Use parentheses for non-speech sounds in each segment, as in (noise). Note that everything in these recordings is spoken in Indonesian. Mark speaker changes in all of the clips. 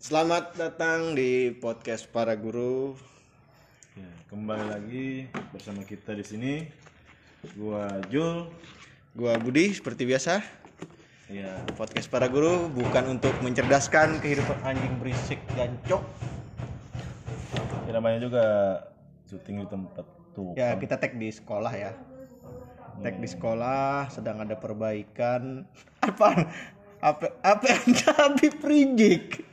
Speaker 1: Selamat datang di podcast para guru.
Speaker 2: Ya, kembali lagi bersama kita di sini. Gua Jul.
Speaker 1: Gua Budi seperti biasa.
Speaker 2: Ya,
Speaker 1: Podcast para guru bukan untuk mencerdaskan kehidupan anjing berisik gancok.
Speaker 2: ya namanya juga syuting di tempat tuh.
Speaker 1: Ya kita tag di sekolah ya. Tag di sekolah sedang ada perbaikan. (laughs) Apa? Apa? Apa anda Habib Rizik?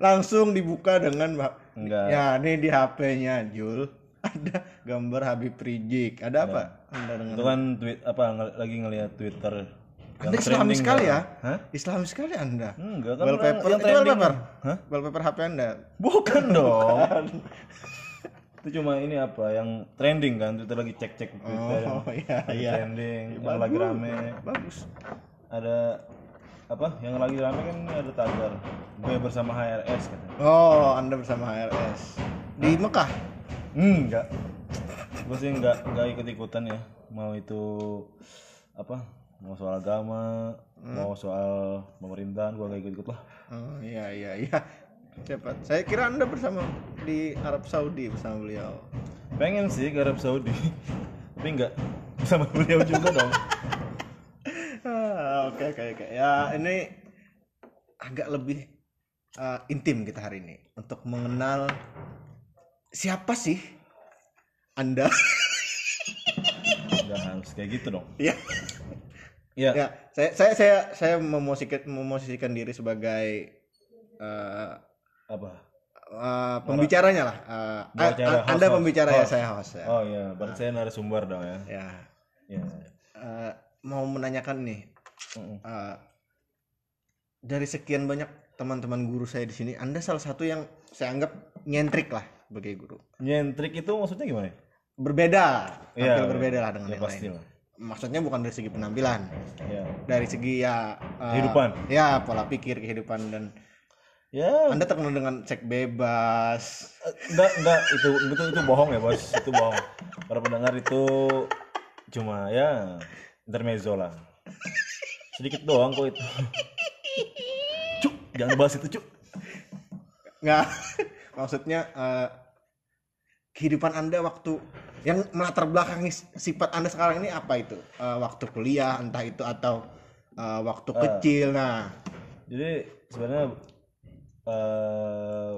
Speaker 1: Langsung dibuka dengan
Speaker 2: Enggak.
Speaker 1: Ya ini di HP-nya Jul (laughs) ada gambar Habib Rizik. Ada apa? Anda dengan
Speaker 2: Itu kan tweet apa ng- lagi ngelihat Twitter.
Speaker 1: Anda
Speaker 2: yang
Speaker 1: Islam
Speaker 2: trending
Speaker 1: sekali
Speaker 2: kan?
Speaker 1: ya?
Speaker 2: Hah?
Speaker 1: Islam sekali Anda.
Speaker 2: Enggak kan
Speaker 1: Wallpaper,
Speaker 2: yang
Speaker 1: itu wallpaper.
Speaker 2: Hah?
Speaker 1: Wallpaper HP Anda.
Speaker 2: Bukan dong. itu cuma ini apa yang trending kan Twitter lagi cek-cek Twitter
Speaker 1: Oh (laughs) iya iya.
Speaker 2: trending yang lagi rame
Speaker 1: Bagus.
Speaker 2: ada apa? Yang lagi rame kan ada tagar. Gue bersama HRS katanya.
Speaker 1: Oh, Anda bersama HRS. Di Mekah.
Speaker 2: enggak. Gue sih enggak enggak ikut ikutan ya. Mau itu apa? Mau soal agama mau soal pemerintahan gue enggak ikut ikut lah.
Speaker 1: Oh iya iya iya. Cepat. Saya kira Anda bersama di Arab Saudi bersama beliau.
Speaker 2: pengen sih ke Arab Saudi. (laughs) Tapi enggak. Bersama beliau juga dong (laughs)
Speaker 1: Oke oke oke. Ya ini agak lebih uh, intim kita hari ini untuk mengenal siapa sih Anda.
Speaker 2: udah harus kayak gitu dong
Speaker 1: ya.
Speaker 2: ya
Speaker 1: Ya, saya saya saya saya memosisikan memosisikan diri sebagai uh,
Speaker 2: apa
Speaker 1: uh, pembicaranya lah. Uh, anda
Speaker 2: host,
Speaker 1: pembicara
Speaker 2: host.
Speaker 1: ya, saya host ya.
Speaker 2: oh iya berarti saya narasumber dong ya
Speaker 1: Ya,
Speaker 2: ya
Speaker 1: uh, mau menanyakan nih, Uh, dari sekian banyak teman-teman guru saya di sini, Anda salah satu yang saya anggap nyentrik lah sebagai guru.
Speaker 2: nyentrik itu maksudnya gimana?
Speaker 1: Berbeda, tampil
Speaker 2: Iya,
Speaker 1: berbeda lah dengan
Speaker 2: ya
Speaker 1: yang
Speaker 2: pasti
Speaker 1: lain.
Speaker 2: lah
Speaker 1: Maksudnya bukan dari segi penampilan,
Speaker 2: ya
Speaker 1: dari segi ya uh,
Speaker 2: Kehidupan.
Speaker 1: Ya, pola pikir kehidupan dan
Speaker 2: ya.
Speaker 1: Anda terkenal dengan cek bebas.
Speaker 2: Eh, enggak enggak itu itu itu bohong ya bos. Itu bohong. Para pendengar itu cuma ya intermezzo lah sedikit doang kok itu. Cuk jangan bahas itu cuk.
Speaker 1: Nggak, (laughs) maksudnya eh, kehidupan Anda waktu yang melatar belakangi sifat Anda sekarang ini apa itu? Eh, waktu kuliah, entah itu atau eh, waktu kecil. Nah,
Speaker 2: jadi sebenarnya eh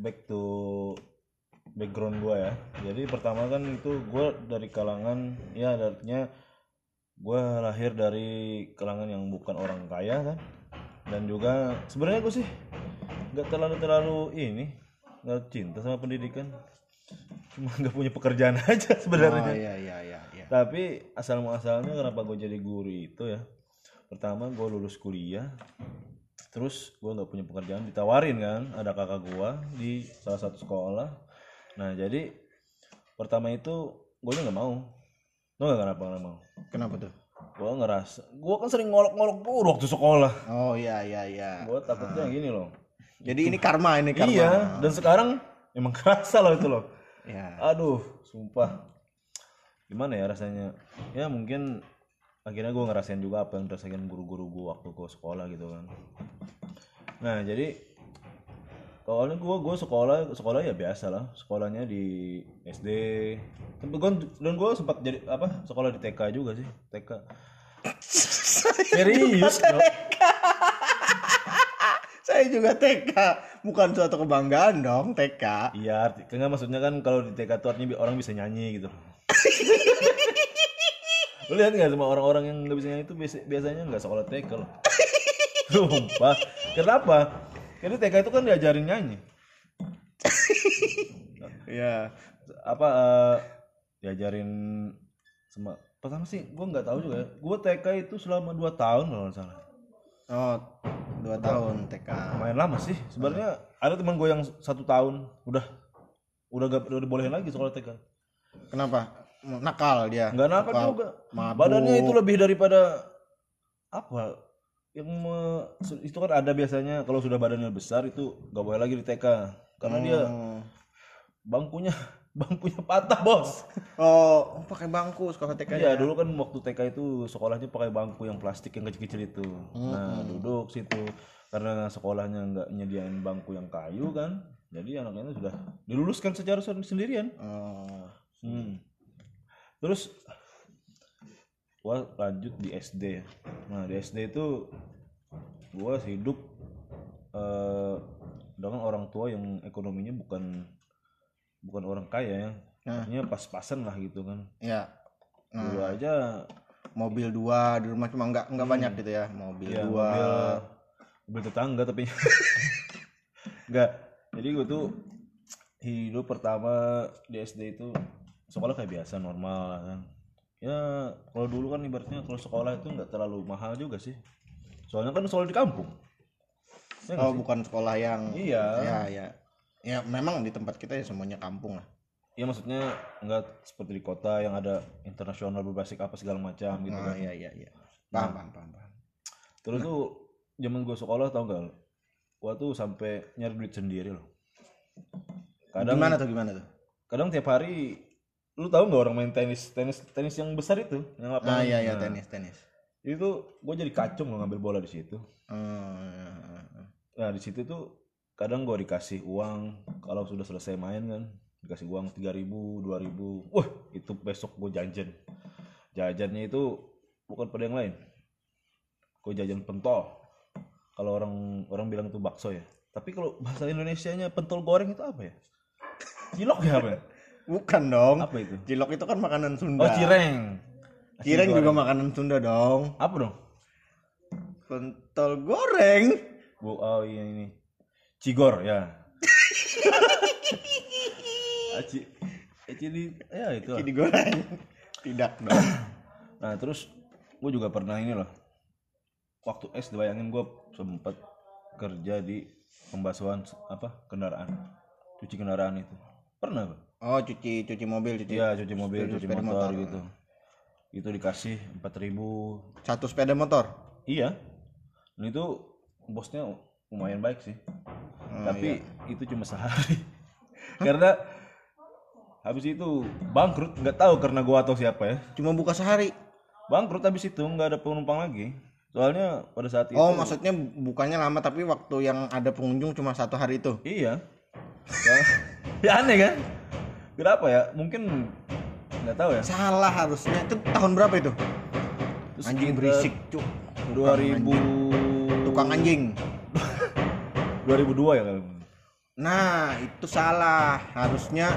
Speaker 2: back to background gua ya. Jadi pertama kan itu gua dari kalangan ya artinya gua lahir dari kalangan yang bukan orang kaya kan? Dan juga sebenarnya gue sih nggak terlalu terlalu ini nggak cinta sama pendidikan. Cuma nggak punya pekerjaan (laughs) aja
Speaker 1: oh,
Speaker 2: sebenarnya
Speaker 1: iya iya iya iya.
Speaker 2: tapi asal muasalnya kenapa gue jadi guru itu ya? Pertama gue lulus kuliah. Terus gue nggak punya pekerjaan ditawarin kan ada kakak gue di salah satu sekolah. Nah jadi pertama itu gue nggak mau lo nggak kenapa mau
Speaker 1: Kenapa tuh?
Speaker 2: gue ngerasa gue kan sering ngolok-ngolok guru waktu sekolah
Speaker 1: Oh iya iya iya.
Speaker 2: gue takutnya gini loh
Speaker 1: Jadi ini karma ini karma.
Speaker 2: iya dan sekarang emang (laughs) kerasa loh itu loh
Speaker 1: Ya.
Speaker 2: aduh sumpah gimana ya rasanya ya mungkin akhirnya gue ngerasain juga apa yang dirasain guru-guru gue waktu gue sekolah gitu kan nah jadi awalnya gue gue sekolah sekolah ya biasa lah. Sekolahnya di SD tapi gue dan gue sempat jadi apa sekolah di TK juga sih TK (laughs) serius dong
Speaker 1: Saya juga TK, bukan suatu kebanggaan dong TK.
Speaker 2: iya arti kan maksudnya kan kalau di TK tuh artinya orang bisa nyanyi gitu. Lu lihat nggak sama orang-orang yang nggak bisa nyanyi itu biasa- biasanya nggak sekolah TK loh. (laughs) Sumpah. Kenapa karena TK itu kan diajarin nyanyi (laughs)
Speaker 1: Iya.
Speaker 2: apa eh, diajarin sama pertama sih gue nggak tahu juga ya gue TK itu selama 2 tahun kalau nggak salah
Speaker 1: Oh, dua tahun TK.
Speaker 2: lumayan lama sih sebenarnya ada teman gue yang satu tahun udah udah gak udah dibolehin lagi sekolah TK
Speaker 1: Kenapa? Nakal dia.
Speaker 2: nggak nakal juga
Speaker 1: mabuk.
Speaker 2: badannya itu lebih daripada apa yang me- itu kan ada biasanya kalau sudah badannya besar itu nggak boleh lagi di TK karena dia
Speaker 1: Hmm.
Speaker 2: bangkunya (laughs) bangkunya patah bos
Speaker 1: Oh, pakai bangku sekolah TK
Speaker 2: Iya dulu kan waktu TK itu sekolahnya pakai bangku yang plastik yang kecil-kecil itu. Nah duduk situ karena sekolahnya nggak nyediain bangku yang kayu kan, jadi anaknya sudah diluluskan secara sen- sendirian.
Speaker 1: Oh.
Speaker 2: Hmm. Terus gua lanjut di SD. Nah di SD itu gua hidup eh, dengan orang tua yang ekonominya bukan bukan orang kaya ya,
Speaker 1: Nah.
Speaker 2: artinya pas-pasan lah gitu kan.
Speaker 1: Ya. Nah,
Speaker 2: Dulu aja
Speaker 1: mobil dua di rumah cuma nggak nggak banyak gitu ya mobil
Speaker 2: Iya,
Speaker 1: dua
Speaker 2: mobil mobil tetangga tapi (laughs) enggak jadi gue tuh hidup pertama di SD itu sekolah kayak biasa normal lah kan ya kalau dulu kan ibaratnya kalau sekolah itu nggak terlalu mahal juga sih. Soalnya kan sekolah di kampung. Ya
Speaker 1: oh bukan sekolah yang
Speaker 2: iya.
Speaker 1: Ya ya. Ya memang di tempat kita ya semuanya kampung lah.
Speaker 2: Ya maksudnya nggak seperti di kota yang ada internasional berbasis apa segala macam gitu
Speaker 1: oh
Speaker 2: kan.
Speaker 1: iya iya iya. Paham paham paham, paham.
Speaker 2: terus tuh zaman gue sekolah tau gak gua tuh sampai nyari duit sendiri loh. Kadang
Speaker 1: gimana tuh gimana tuh?
Speaker 2: kadang tiap hari lu tahu nggak orang main tenis tenis tenis yang besar itu yang
Speaker 1: ah
Speaker 2: lapangan
Speaker 1: iya iya
Speaker 2: Nah,
Speaker 1: tenis tenis.
Speaker 2: itu gue jadi kacung loh ngambil bola di situ.
Speaker 1: Iya, iya.
Speaker 2: nah di situ tuh kadang gue dikasih uang kalau sudah selesai main kan dikasih uang tiga ribu dua ribu. Wah itu besok gue jajan. Jajannya itu bukan pada yang lain. Gue jajan pentol. Kalau orang orang bilang itu bakso ya. Tapi kalau bahasa Indonesia nya pentol goreng itu apa ya? Cilok ya apa ya?
Speaker 1: Bukan dong
Speaker 2: apa itu
Speaker 1: cilok itu kan makanan Sunda
Speaker 2: oh cireng
Speaker 1: cireng juga makanan Sunda dong
Speaker 2: apa dong
Speaker 1: pentol goreng
Speaker 2: Bu, oh iya ini. Cigor ya. Aci, Aci di, ya itu. lah.
Speaker 1: Ki digoreng tidak dong (clears throat)
Speaker 2: Nah terus gue juga pernah ini loh. Waktu SD bayangin gue sempet kerja di pembasuhan apa kendaraan, cuci kendaraan itu. Pernah gue?
Speaker 1: Oh cuci cuci mobil cuci
Speaker 2: Iya cuci mobil, cuci
Speaker 1: sepeda
Speaker 2: motor,
Speaker 1: motor.
Speaker 2: gitu. Itu dikasih empat ribu.
Speaker 1: satu sepeda motor
Speaker 2: Iya. Dan itu bosnya lumayan baik sih.
Speaker 1: Oh,
Speaker 2: tapi
Speaker 1: iya.
Speaker 2: itu cuma sehari (laughs) karena habis itu bangkrut nggak tahu karena gua atau siapa ya
Speaker 1: cuma buka sehari
Speaker 2: bangkrut habis itu nggak ada penumpang lagi soalnya pada saat itu
Speaker 1: oh maksudnya bukanya lama tapi waktu yang ada pengunjung cuma satu hari itu
Speaker 2: iya (laughs) ya aneh kan kenapa ya? Mungkin nggak tahu ya.
Speaker 1: Salah harusnya. Itu tahun berapa itu?
Speaker 2: Terus
Speaker 1: anjing berisik cuk.
Speaker 2: 2000
Speaker 1: tukang anjing. (laughs)
Speaker 2: 2002 ya kalau
Speaker 1: nah itu salah. Harusnya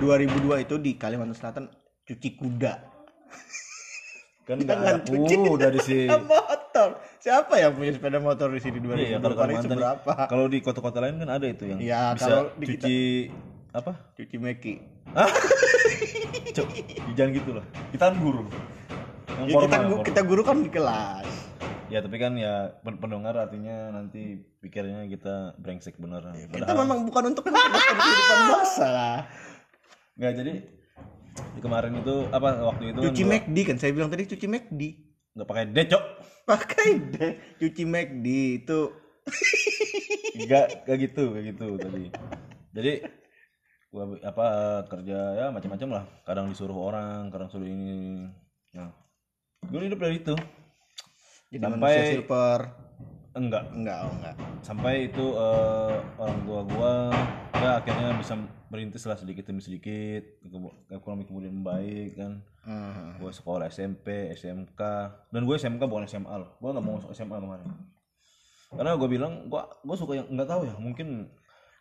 Speaker 1: 2002 itu di Kalimantan Selatan cuci kuda.
Speaker 2: Kan (laughs) nggak ada
Speaker 1: cuci.
Speaker 2: udah di sini (laughs)
Speaker 1: motor. Siapa yang punya sepeda motor di sini 2002
Speaker 2: Iya, kalau
Speaker 1: seberapa
Speaker 2: kalau di kota-kota lain kan ada itu yang
Speaker 1: Iya,
Speaker 2: bisa
Speaker 1: kalau di kita-
Speaker 2: cuci apa
Speaker 1: cuci meki? (laughs)
Speaker 2: Cuk, jangan gitu lah. Kita kan guru. Yang
Speaker 1: ya, kita,
Speaker 2: formal,
Speaker 1: gu-
Speaker 2: formal.
Speaker 1: kita guru kan di kelas
Speaker 2: Ya tapi kan ya pen- pendengar artinya nanti pikirnya kita brengsek bener.
Speaker 1: kita
Speaker 2: Padahal
Speaker 1: memang bukan untuk kehidupan bangsa (laughs) lah
Speaker 2: nggak jadi di kemarin itu apa waktu itu
Speaker 1: cuci
Speaker 2: kan
Speaker 1: McD kan saya bilang tadi cuci McD
Speaker 2: nggak pakai decok.
Speaker 1: pakai deh cuci McD itu
Speaker 2: Enggak kayak gitu, kayak gitu tadi. Jadi gua apa kerja ya macam-macam lah. Kadang disuruh orang, kadang suruh ini. Nah, gue hidup dari itu.
Speaker 1: jadi
Speaker 2: Sampai-
Speaker 1: silver
Speaker 2: Enggak,
Speaker 1: enggak oh enggak
Speaker 2: sampai itu eh, orang tua gua ya akhirnya bisa merintis lah sedikit demi sedikit ekonomi kemudian membaik kan
Speaker 1: Hmm.
Speaker 2: gue sekolah SMP SMK dan gue SMK bukan SMA loh gue nggak mau masuk SMA kemarin karena gue bilang gue gue suka yang nggak tahu ya mungkin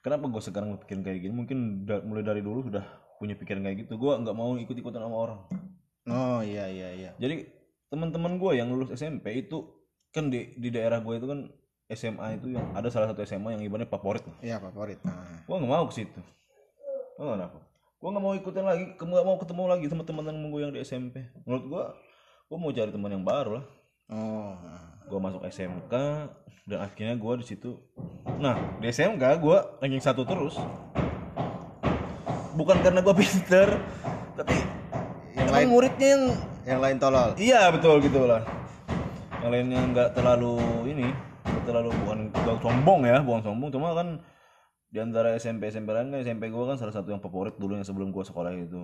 Speaker 2: kenapa gue sekarang pikirin kayak gini? Mungkin da- mulai dari dulu sudah punya pikiran kayak gitu. Gue nggak mau ikut ikutan sama orang.
Speaker 1: Oh iya iya iya.
Speaker 2: Jadi teman-teman gue yang lulus SMP itu kan di di daerah gue itu kan SMA itu yang ada salah satu SMA yang ibaratnya favorit.
Speaker 1: Iya favorit. Nah.
Speaker 2: gue nggak mau ke situ. Nggak kenapa? Gue nggak mau ikutin lagi nggak mau ketemu lagi sama teman-teman gue yang di SMP menurut gue gue mau cari teman yang baru lah
Speaker 1: oh
Speaker 2: gue masuk SMK dan akhirnya gue di situ. Nah di SMK gue ranking satu terus. Bukan karena gue (laughs) pinter tapi
Speaker 1: Yang lain-
Speaker 2: muridnya yang
Speaker 1: yang lain tolol.
Speaker 2: Iya betul gitu lah. Yang lainnya nggak terlalu ini nggak terlalu bukan nggak sombong ya bukan sombong. Cuma kan di antara SMP SMP lain kan SMP gue kan salah satu yang favorit dulu yang sebelum gue sekolah itu.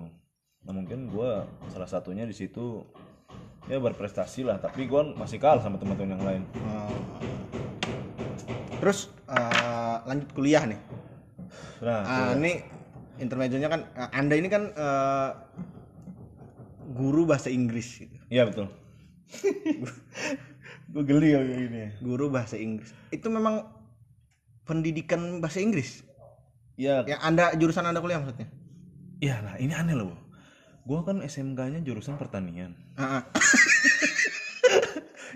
Speaker 2: Nah mungkin gue salah satunya di situ ya berprestasi lah tapi gue masih kalah sama teman-teman yang lain
Speaker 1: Oh. Terus eh, lanjut kuliah nih.
Speaker 2: nah
Speaker 1: Ah, ini intermezzonya kan eh, Anda ini kan eh, guru bahasa Inggris gitu.
Speaker 2: iya betul (laughs) gue geli kayak gini
Speaker 1: Guru bahasa Inggris. Itu memang pendidikan bahasa Inggris.
Speaker 2: ya
Speaker 1: Yang Anda jurusan Anda kuliah maksudnya?
Speaker 2: ya nah ini aneh loh gue kan SMK-nya jurusan pertanian
Speaker 1: Ah, ah. (laughs)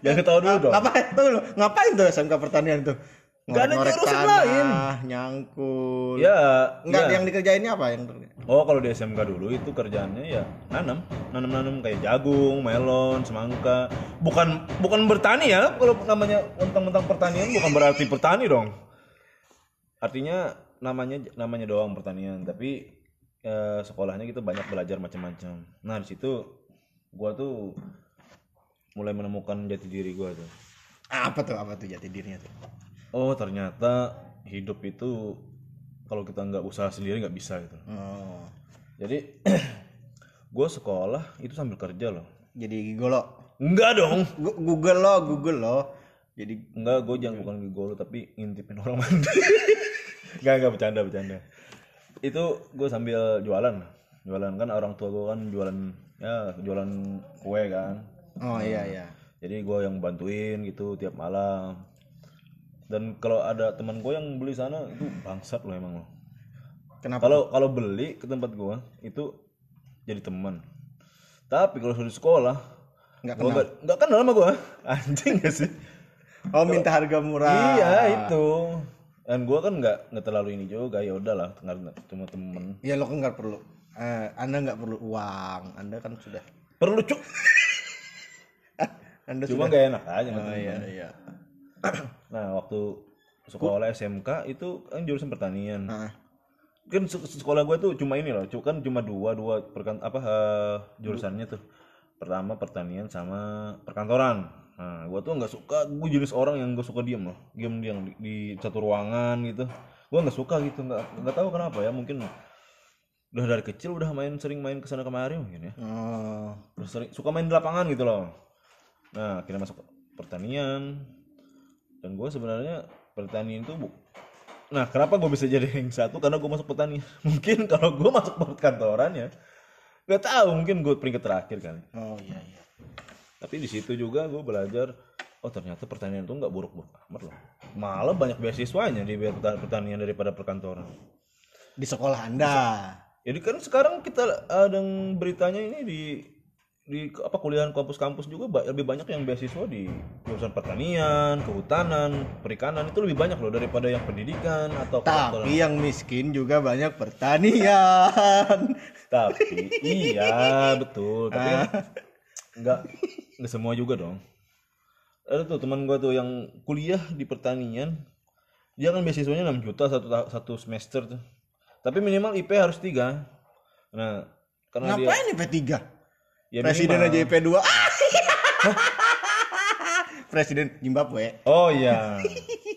Speaker 2: jangan ketawa dulu dong
Speaker 1: Ngapain tuh lu? Ngapain tuh SMK pertanian tuh?
Speaker 2: Nggak ada jurusan
Speaker 1: tanah,
Speaker 2: lain.
Speaker 1: nyangkul.
Speaker 2: ya
Speaker 1: Enggak
Speaker 2: ya.
Speaker 1: yang dikerjainnya apa yang
Speaker 2: Oh kalau di SMK dulu itu kerjaannya ya nanam, nanam-nanam kayak jagung, melon, semangka. Bukan bukan bertani ya. Kalau namanya mentang-mentang pertanian bukan berarti bertani dong. Artinya namanya namanya doang pertanian, tapi eh, sekolahnya gitu banyak belajar macam-macam. Nah di situ gua tuh mulai menemukan jati diri gua tuh.
Speaker 1: apa tuh apa tuh jati dirinya tuh?
Speaker 2: Oh ternyata hidup itu kalau kita nggak usaha sendiri nggak bisa gitu.
Speaker 1: Oh.
Speaker 2: Jadi (clears throat) gue sekolah itu sambil kerja loh.
Speaker 1: Jadi gigolo.
Speaker 2: Enggak dong.
Speaker 1: Google lo, Google lo. Jadi
Speaker 2: Enggak, gue jangan bukan gigolo tapi ngintipin orang (laughs) mandi. enggak, enggak bercanda, bercanda. Itu gue sambil jualan. Jualan kan orang tua gue kan jualan ya jualan kue kan.
Speaker 1: oh iya iya.
Speaker 2: Jadi gue yang bantuin gitu tiap malam. Dan kalau ada teman gue yang beli sana itu bangsat loh emang loh.
Speaker 1: Kenapa?
Speaker 2: Kalau kalau beli ke tempat gue itu jadi teman. Tapi kalau sudah sekolah
Speaker 1: Nggak
Speaker 2: Gua nggak nggak kenal sama gua (laughs) anjing gak sih
Speaker 1: Oh minta harga murah.
Speaker 2: iya itu dan gua kan nggak nggak terlalu ini juga ya udahlah cuma temen
Speaker 1: Ya lo kan nggak perlu. Eh, anda nggak perlu uang. Anda kan sudah.
Speaker 2: perlu cuk (laughs)
Speaker 1: Anda
Speaker 2: cuma
Speaker 1: sudah.
Speaker 2: gak enak aja
Speaker 1: Oh
Speaker 2: nggak
Speaker 1: iya iya. (clears throat)
Speaker 2: nah waktu sekolah SMK itu kan jurusan pertanian
Speaker 1: Ah.
Speaker 2: kan se- sekolah gua tuh cuma ini loh kan cuma dua dua perkan apa eh, jurusannya tuh pertama pertanian sama perkantoran nah gua tuh nggak suka gue jenis orang yang gak suka diem loh diem diam di, di satu ruangan gitu. Gua nggak suka gitu nggak nggak tahu kenapa ya mungkin udah dari kecil udah main sering main ke sana kemari mungkin ya.
Speaker 1: Oh.
Speaker 2: Terus sering suka main di lapangan gitu loh. Nah akhirnya masuk pertanian. Dan gue sebenarnya pertanian itu bu nah kenapa gue bisa jadi yang satu? Karena gue masuk pertanian (laughs) mungkin kalau gue masuk perkantoran ya nggak tahu mungkin gue peringkat terakhir kali.
Speaker 1: Oh iya iya.
Speaker 2: Tapi di situ juga gue belajar oh ternyata pertanian itu nggak buruk-buruk amat loh malah banyak beasiswanya di pertanian daripada perkantoran
Speaker 1: Di sekolah anda.
Speaker 2: Jadi kan sekarang kita ada yang beritanya ini di di apa kuliahan kampus-kampus juga lebih banyak yang beasiswa di jurusan pertanian, kehutanan, perikanan itu lebih banyak loh daripada yang pendidikan atau.
Speaker 1: Tapi yang miskin juga banyak pertanian.
Speaker 2: Tapi iya betul, tapi (laughs) kan nggak nggak semua juga dong. Ada tuh teman gua tuh yang kuliah di pertanian, dia kan beasiswanya 6 juta satu satu semester tuh. Tapi minimal IP harus tiga. Nah, karena dia
Speaker 1: Ngapain nih P3?
Speaker 2: ya
Speaker 1: Presiden
Speaker 2: minimal.
Speaker 1: aja IP2. (laughs) Presiden Zimbabwe.
Speaker 2: Oh iya.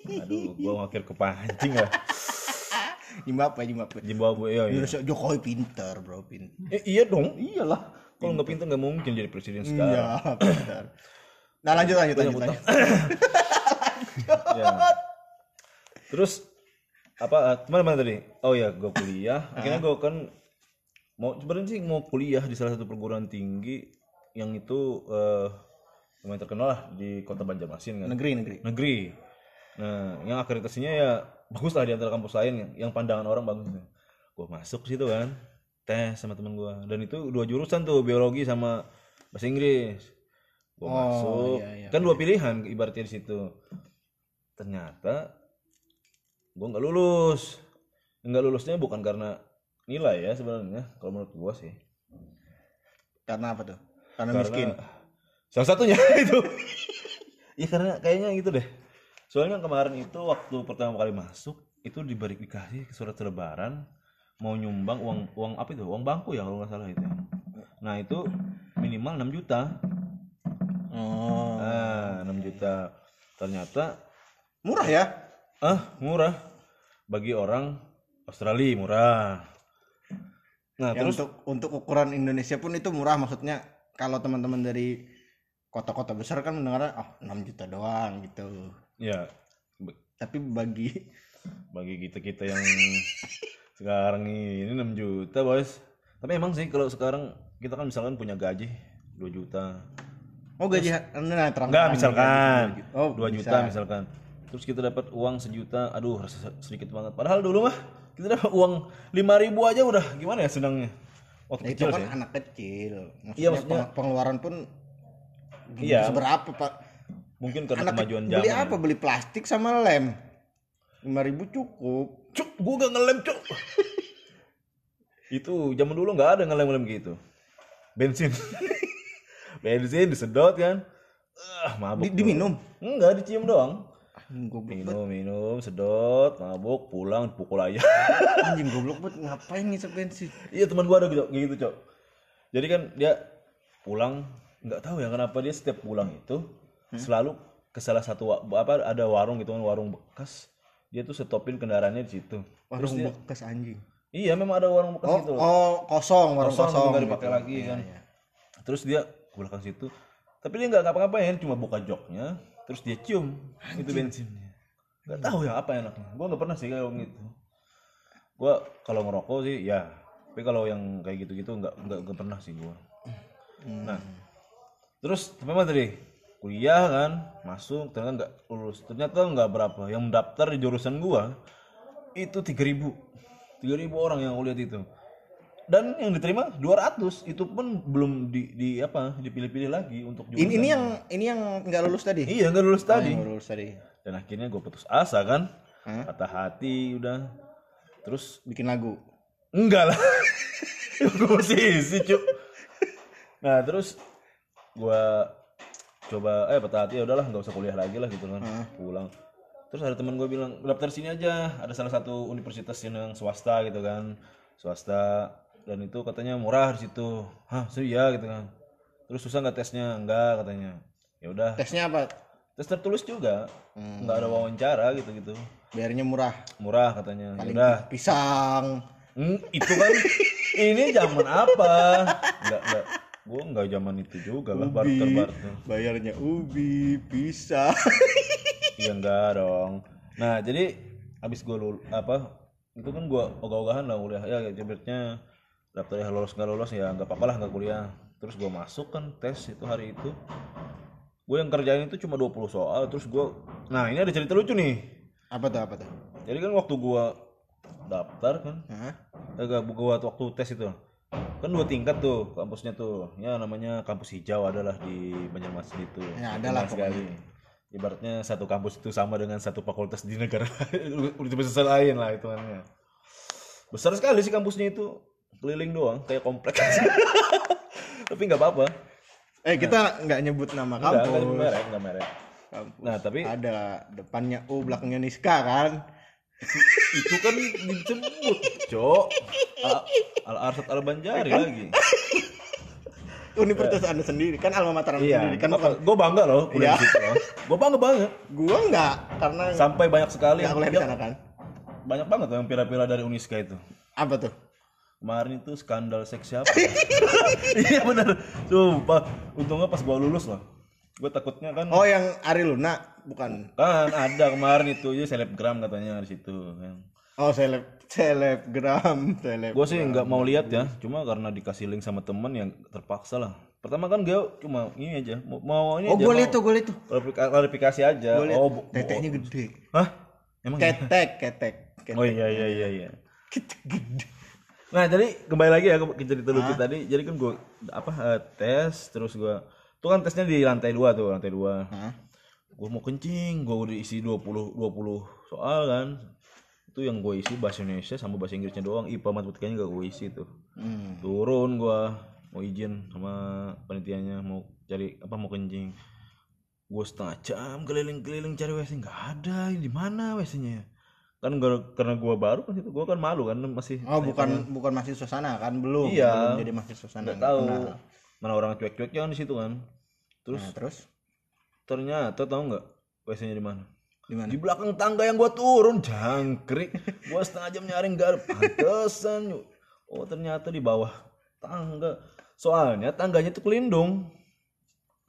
Speaker 2: Aduh, gua akhir kepancing lah. (laughs)
Speaker 1: Zimbabwe, Zimbabwe.
Speaker 2: Zimbabwe ya. iya.
Speaker 1: Indonesia Jokowi pinter, Bro, pinter.
Speaker 2: Eh, iya dong, iyalah. Kalau nggak pintar nggak mungkin jadi presiden sekarang.
Speaker 1: Iya, pinter. Nah, lanjut lanjut lanjut. lanjut. (laughs)
Speaker 2: Ya. Terus apa eh, mana mana tadi? Oh ya, gue kuliah. (laughs) Akhirnya gue kan mau sebenarnya sih mau kuliah di salah satu perguruan tinggi yang itu eh lumayan terkenal lah di kota Banjarmasin kan.
Speaker 1: Negeri, negeri.
Speaker 2: Negeri. Nah, yang akreditasinya ya bagus lah di antara kampus lain yang, pandangan orang bagus. Gue masuk situ kan, tes sama temen gue. Dan itu dua jurusan tuh, biologi sama bahasa Inggris. Gue
Speaker 1: Oh,
Speaker 2: masuk,
Speaker 1: iya, iya,
Speaker 2: kan dua pilihan ibaratnya di situ. Ternyata gue nggak lulus. Nggak lulusnya bukan karena nilai ya sebenarnya, kalau menurut gue sih.
Speaker 1: Karena apa tuh? Karena,
Speaker 2: Karena
Speaker 1: miskin.
Speaker 2: salah satunya (laughs) itu. ya karena kayaknya gitu deh. Soalnya kemarin itu waktu pertama kali masuk itu diberi dikasih surat selebaran mau nyumbang uang uang apa itu uang bangku ya kalau nggak salah itu. Nah itu minimal 6 juta.
Speaker 1: Oh.
Speaker 2: Nah 6 juta. Ternyata
Speaker 1: Murah ya?
Speaker 2: ah murah bagi orang Australia murah nah
Speaker 1: Ya,
Speaker 2: terus
Speaker 1: untuk untuk ukuran Indonesia pun itu murah maksudnya kalau teman-teman dari kota-kota besar kan mendengar oh 6 juta doang gitu
Speaker 2: ya
Speaker 1: tapi bagi
Speaker 2: bagi kita kita yang (laughs) sekarang ini 6 juta bos tapi emang sih kalau sekarang kita kan misalkan punya gaji 2 juta.
Speaker 1: Oh gaji nah, terang
Speaker 2: enggak misalkan.
Speaker 1: oh
Speaker 2: 2 juta misalkan. Terus kita dapat uang sejuta. Aduh sedikit banget. Padahal dulu mah kita dapat uang 5000 ribu aja udah. Gimana ya senangnya? Waktu
Speaker 1: itu
Speaker 2: kecil
Speaker 1: kan
Speaker 2: sih.
Speaker 1: anak kecil. Maksudnya,
Speaker 2: Iya, maksudnya-
Speaker 1: peng- pengeluaran pun
Speaker 2: Iya.
Speaker 1: seberapa pak?
Speaker 2: Mungkin karena
Speaker 1: anak
Speaker 2: kemajuan
Speaker 1: ke- beli
Speaker 2: zaman
Speaker 1: apa? beli plastik sama lem. 5000 cukup
Speaker 2: cuk gua gak ngelem cuk. Itu zaman dulu nggak ada ngelem-ngelem gitu. Bensin. (laughs) Bensin disedot kan. Ah mabuk
Speaker 1: Di- diminum?
Speaker 2: enggak dicium doang.
Speaker 1: Anjing goblok
Speaker 2: minum minum sedot mabuk pulang pukul aja. (laughs)
Speaker 1: Anjing goblok banget. Ngapain ngisep bensin?
Speaker 2: Iya teman gua ada gitu, gitu cok. Jadi kan dia pulang nggak tahu ya kenapa dia setiap pulang itu selalu ke salah satu apa ada warung gitu kan warung bekas dia tuh stopin kendaraannya di situ.
Speaker 1: Warung bekas anjing.
Speaker 2: Iya memang ada warung bekas
Speaker 1: oh,
Speaker 2: gitu
Speaker 1: oh kosong warung
Speaker 2: kosong,
Speaker 1: kosong,
Speaker 2: nggak
Speaker 1: gitu.
Speaker 2: dipakai lagi
Speaker 1: Iya,
Speaker 2: kan.
Speaker 1: iya.
Speaker 2: terus dia ke belakang situ. Tapi dia nggak ngapa-ngapain cuma buka joknya terus dia cium itu bensinnya nggak tahu ya apa enaknya. Gua nggak pernah sih kayak gitu. Gua kalau ngerokok sih ya. Tapi kalau yang kayak gitu-gitu nggak nggak pernah sih gua. Nah terus apa tadi kuliah kan masuk ternyata nggak lulus. Ternyata nggak berapa yang mendaftar di jurusan gua itu 3000 3000 orang yang aku lihat itu. Dan yang diterima 200 itu pun belum di, di apa dipilih-pilih lagi untuk jurusan
Speaker 1: ini ini yang ini yang nggak lulus tadi?
Speaker 2: Iya nggak lulus tadi.
Speaker 1: Yang lulus tadi.
Speaker 2: Dan akhirnya gue putus asa kan.
Speaker 1: Hah?
Speaker 2: patah hati udah. Terus
Speaker 1: bikin lagu?
Speaker 2: Enggak lah. (laughs) Gue musisi cuk. Nah terus gua coba eh patah hati ya udahlah nggak usah kuliah lagi lah gitu kan pulang. Terus ada teman gue bilang daftar sini aja ada salah satu universitas yang swasta gitu kan swasta dan itu katanya murah di situ. Hah sih ya gitu kan. Terus susah nggak tesnya? Enggak katanya. Ya udah.
Speaker 1: Tesnya apa?
Speaker 2: Tes tertulis juga. Nggak ada wawancara gitu gitu
Speaker 1: biarnya murah.
Speaker 2: Murah katanya. Ya udah.
Speaker 1: pisang.
Speaker 2: Hmm, itu kan ini zaman apa? Enggak enggak. Gua enggak zaman itu juga lah barter barter.
Speaker 1: bayarnya ubi pisang (laughs)
Speaker 2: Iya enggak dong. Nah, jadi habis gua lul apa? Itu kan gua ogah-ogahan lah kuliah. Ya jebretnya daftar ya lolos nggak lolos ya nggak apa-apa lah nggak kuliah. Terus gua masuk kan tes itu hari itu. Gue yang kerjain itu cuma 20 soal terus gua Nah, ini ada cerita lucu nih.
Speaker 1: apa tuh apa tuh
Speaker 2: Jadi kan waktu gua daftar kan
Speaker 1: Hah?
Speaker 2: agak buat waktu tes itu kan dua tingkat tuh kampusnya tuh. Ya namanya kampus hijau adalah di Banjarmasin itu
Speaker 1: Ya, ada lah
Speaker 2: Terkenal sekali. Ibaratnya satu kampus itu sama dengan satu fakultas di negara (laughs) universitas lain lah hitungannya. Besar sekali sih kampusnya itu. Keliling doang kayak kompleks (laughs) tapi nggak apa-apa.
Speaker 1: Eh kita nggak nyebut nama
Speaker 2: nggak nggak
Speaker 1: kampus.
Speaker 2: merek nggak merek.
Speaker 1: Kampus.
Speaker 2: nah tapi
Speaker 1: ada depannya U belakangnya Niska kan
Speaker 2: itu kan disebut cok al arsad al banjari lagi
Speaker 1: universitas anda sendiri kan alma mater anda
Speaker 2: Iya,
Speaker 1: sendiri kan bukan
Speaker 2: gue bangga loh kuliah
Speaker 1: Iya.
Speaker 2: di situ. Gue bangga banget.
Speaker 1: gua nggak karena
Speaker 2: Sampai banyak sekali yang
Speaker 1: kuliah di sana kan
Speaker 2: banyak banget yang pira-pira dari Uniska itu.
Speaker 1: apa tuh
Speaker 2: Kemarin itu skandal seks siapa? (laughs) iya benar. Sumpah, untungnya pas gua lulus loh. Gue takutnya kan
Speaker 1: oh yang Ari Luna bukan
Speaker 2: kan ada kemarin itu ya selebgram katanya di situ kan.
Speaker 1: oh seleb selebgram seleb
Speaker 2: Gue sih nggak mau lihat ya, cuma karena dikasih link sama temen yang terpaksa lah. Pertama kan gue cuma ini aja, mau, mau ini
Speaker 1: oh
Speaker 2: aja.
Speaker 1: gue lihat tuh gue lihat tuh
Speaker 2: klarifikasi, klarifikasi aja.
Speaker 1: Gua
Speaker 2: Oh, bu-
Speaker 1: tetenya gede
Speaker 2: hah? Emang iya?
Speaker 1: ketek ketek ketek
Speaker 2: Oh iya iya iya iya.
Speaker 1: ketek gede
Speaker 2: Nah jadi kembali lagi ya ke cerita lucu tadi. Jadi kan gue apa eh, tes terus gue tuh kan tesnya di lantai dua tuh lantai dua.
Speaker 1: Hah?
Speaker 2: Gue mau kencing, gue udah isi 20 20 soal kan. Itu yang gue isi bahasa Indonesia sama bahasa Inggrisnya doang. IPA matematikanya gak gue isi tuh.
Speaker 1: hmm.
Speaker 2: Turun gue mau izin sama panitianya mau cari apa mau kencing. Gue setengah jam keliling-keliling cari WC nggak ada. Di mana WC-nya? Kan gak- karena gue baru kan itu gue kan malu kan masih
Speaker 1: oh bukan bukan mahasiswa sana kan belum
Speaker 2: Iya.
Speaker 1: belum jadi mahasiswa sana
Speaker 2: nggak tahu
Speaker 1: Kenal.
Speaker 2: Mana orang cuek-cueknya kan di situ kan terus
Speaker 1: nah, terus
Speaker 2: ternyata tahu nggak di mana
Speaker 1: Di mana?
Speaker 2: Di belakang tangga yang gua turun, jangkrik. Gua setengah jam nyari nggak ada pantesan. Oh ternyata di bawah tangga. Soalnya tangganya tuh kelindung.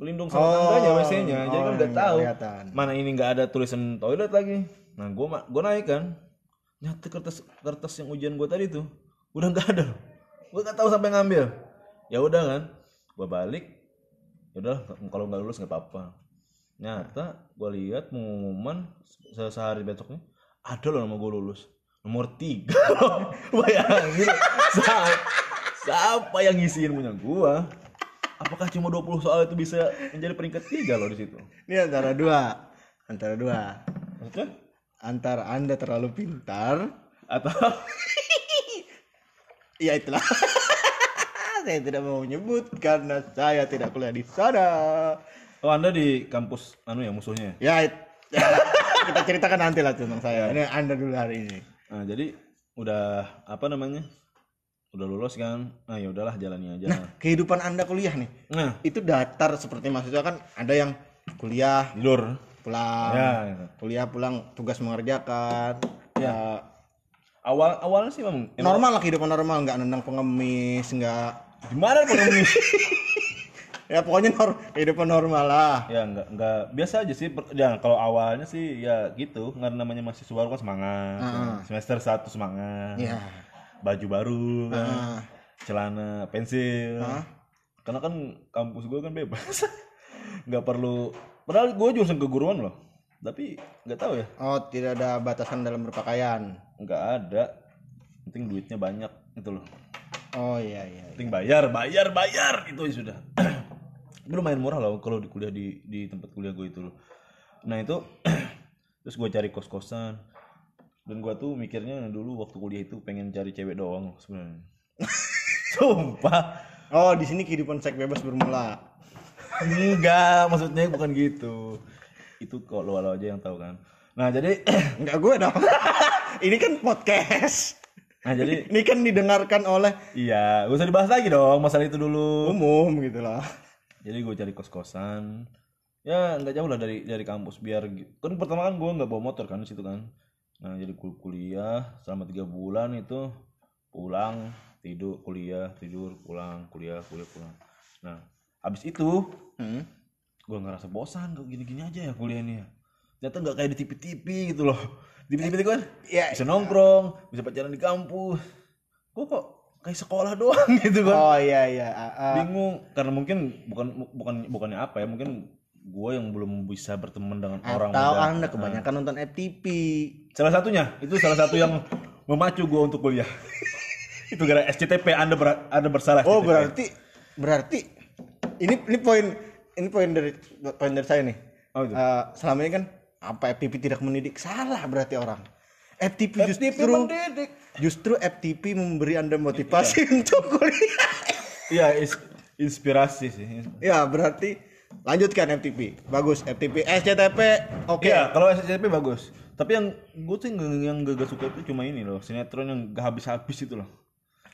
Speaker 2: Kelindung sama tangganya WC-nya. Jadi kan
Speaker 1: oh,
Speaker 2: nggak
Speaker 1: nggak
Speaker 2: tahu.
Speaker 1: kelihatan.
Speaker 2: Mana ini nggak ada tulisan toilet lagi. Nah gua gua naik kan. Nyata kertas kertas yang ujian gua tadi tuh udah nggak ada loh. Gua nggak tahu sampai ngambil. Ya udah kan. Gua balik. Ya udah kalau nggak lulus nggak apa-apa nyata gue lihat pengumuman se- sehari besoknya ada loh nama gue lulus nomor tiga (laughs) loh bayangin siapa, siapa yang ngisiin punya gue apakah cuma 20 soal itu bisa menjadi peringkat tiga loh di situ
Speaker 1: Ini antara dua. Antara dua.
Speaker 2: maksudnya
Speaker 1: Antara Anda terlalu pintar.
Speaker 2: atau (laughs)
Speaker 1: Ya itulah. Saya tidak mau menyebut karena saya tidak kuliah di sana.
Speaker 2: oh anda di kampus anu ya musuhnya
Speaker 1: Ya, ya, (laughs) kita ceritakan nanti lah tentang saya. Ini Anda dulu hari ini.
Speaker 2: nah jadi udah apa namanya udah lulus kan nah ya udahlah jalani aja
Speaker 1: Nah, kehidupan Anda kuliah nih,
Speaker 2: nah
Speaker 1: itu datar seperti mahasiswa kan ada yang kuliah
Speaker 2: tidur
Speaker 1: pulang,
Speaker 2: ya gitu.
Speaker 1: kuliah pulang tugas mengerjakan. Ya,
Speaker 2: awal awalnya sih memang
Speaker 1: normal lah kehidupan normal, nggak nendang pengemis, nggak
Speaker 2: gimana pengemis (laughs)
Speaker 1: ya pokoknya nor kehidupan normal lah.
Speaker 2: ya nggak nggak biasa aja sih. Ya kalau awalnya sih ya gitu. Nggak namanya mahasiswa baru kan semangat. Semester satu semangat.
Speaker 1: Ya.
Speaker 2: baju baru kan.
Speaker 1: Ah.
Speaker 2: celana pensil. Karena kan kampus gue kan bebas. (laughs) Nggak perlu padahal gue jurusan keguruan loh. Tapi nggak tahu ya.
Speaker 1: Oh, tidak ada batasan dalam berpakaian.
Speaker 2: nggak ada. Penting duitnya banyak itu loh
Speaker 1: Oh iya iya.
Speaker 2: penting bayar bayar bayar itu ya sudah (clears throat) itu lumayan murah loh kalau di kuliah di di tempat kuliah gue itu loh nah itu (clears throat) terus gue cari kos kosan dan gue tuh mikirnya dulu waktu kuliah itu pengen cari cewek doang sebenarnya (laughs) sumpah
Speaker 1: Oh, di sini kehidupan seks bebas bermula.
Speaker 2: enggak maksudnya bukan gitu itu kalau lo aja yang tahu kan nah jadi (clears throat)
Speaker 1: Enggak gue dong. (laughs) Ini kan podcast.
Speaker 2: Nah jadi (laughs)
Speaker 1: Ini kan didengarkan oleh
Speaker 2: iya gak usah dibahas lagi dong masalah itu dulu.
Speaker 1: Umum gitu lah.
Speaker 2: jadi gue cari kos kosan ya nggak jauh lah dari dari kampus biar kan pertama kan gue nggak bawa motor kan di situ kan. Nah jadi kul- kuliah selama tiga bulan itu pulang tidur kuliah tidur pulang kuliah kuliah pulang. Nah habis itu
Speaker 1: Hmm.
Speaker 2: gue ngerasa bosan kok gini-gini aja ya kuliah ini ya ternyata nggak kayak di TV-TV gitu loh di TV-TV kan
Speaker 1: Ya.
Speaker 2: bisa nongkrong bisa pacaran di kampus gue kok kayak sekolah doang (laughs) gitu kan
Speaker 1: Oh iya iya. Ah, ah.
Speaker 2: bingung karena mungkin bukan bukan bukannya apa ya mungkin gue yang belum bisa berteman dengan orang
Speaker 1: Atau. Anda kebanyakan nonton FTP.
Speaker 2: salah satunya itu salah satu yang memacu gue untuk kuliah (laughs) itu gara SCTP anda ber, anda bersalah
Speaker 1: Oh
Speaker 2: SCTP.
Speaker 1: berarti berarti ini ini poin ini poin dari poin dari saya nih.
Speaker 2: Oh, itu.
Speaker 1: Eh, selama ini kan apa FTP tidak mendidik salah berarti orang. FTP,
Speaker 2: FTP
Speaker 1: justru
Speaker 2: mendidik.
Speaker 1: justru FTP memberi anda motivasi untuk kuliah.
Speaker 2: iya is- inspirasi sih
Speaker 1: ya berarti lanjutkan FTP bagus FTP SCTP oke
Speaker 2: Iya, kalau SCTP bagus. Tapi yang gue tuh yang, yang gak, gak suka itu cuma ini loh, sinetron yang gak habis-habis itu loh.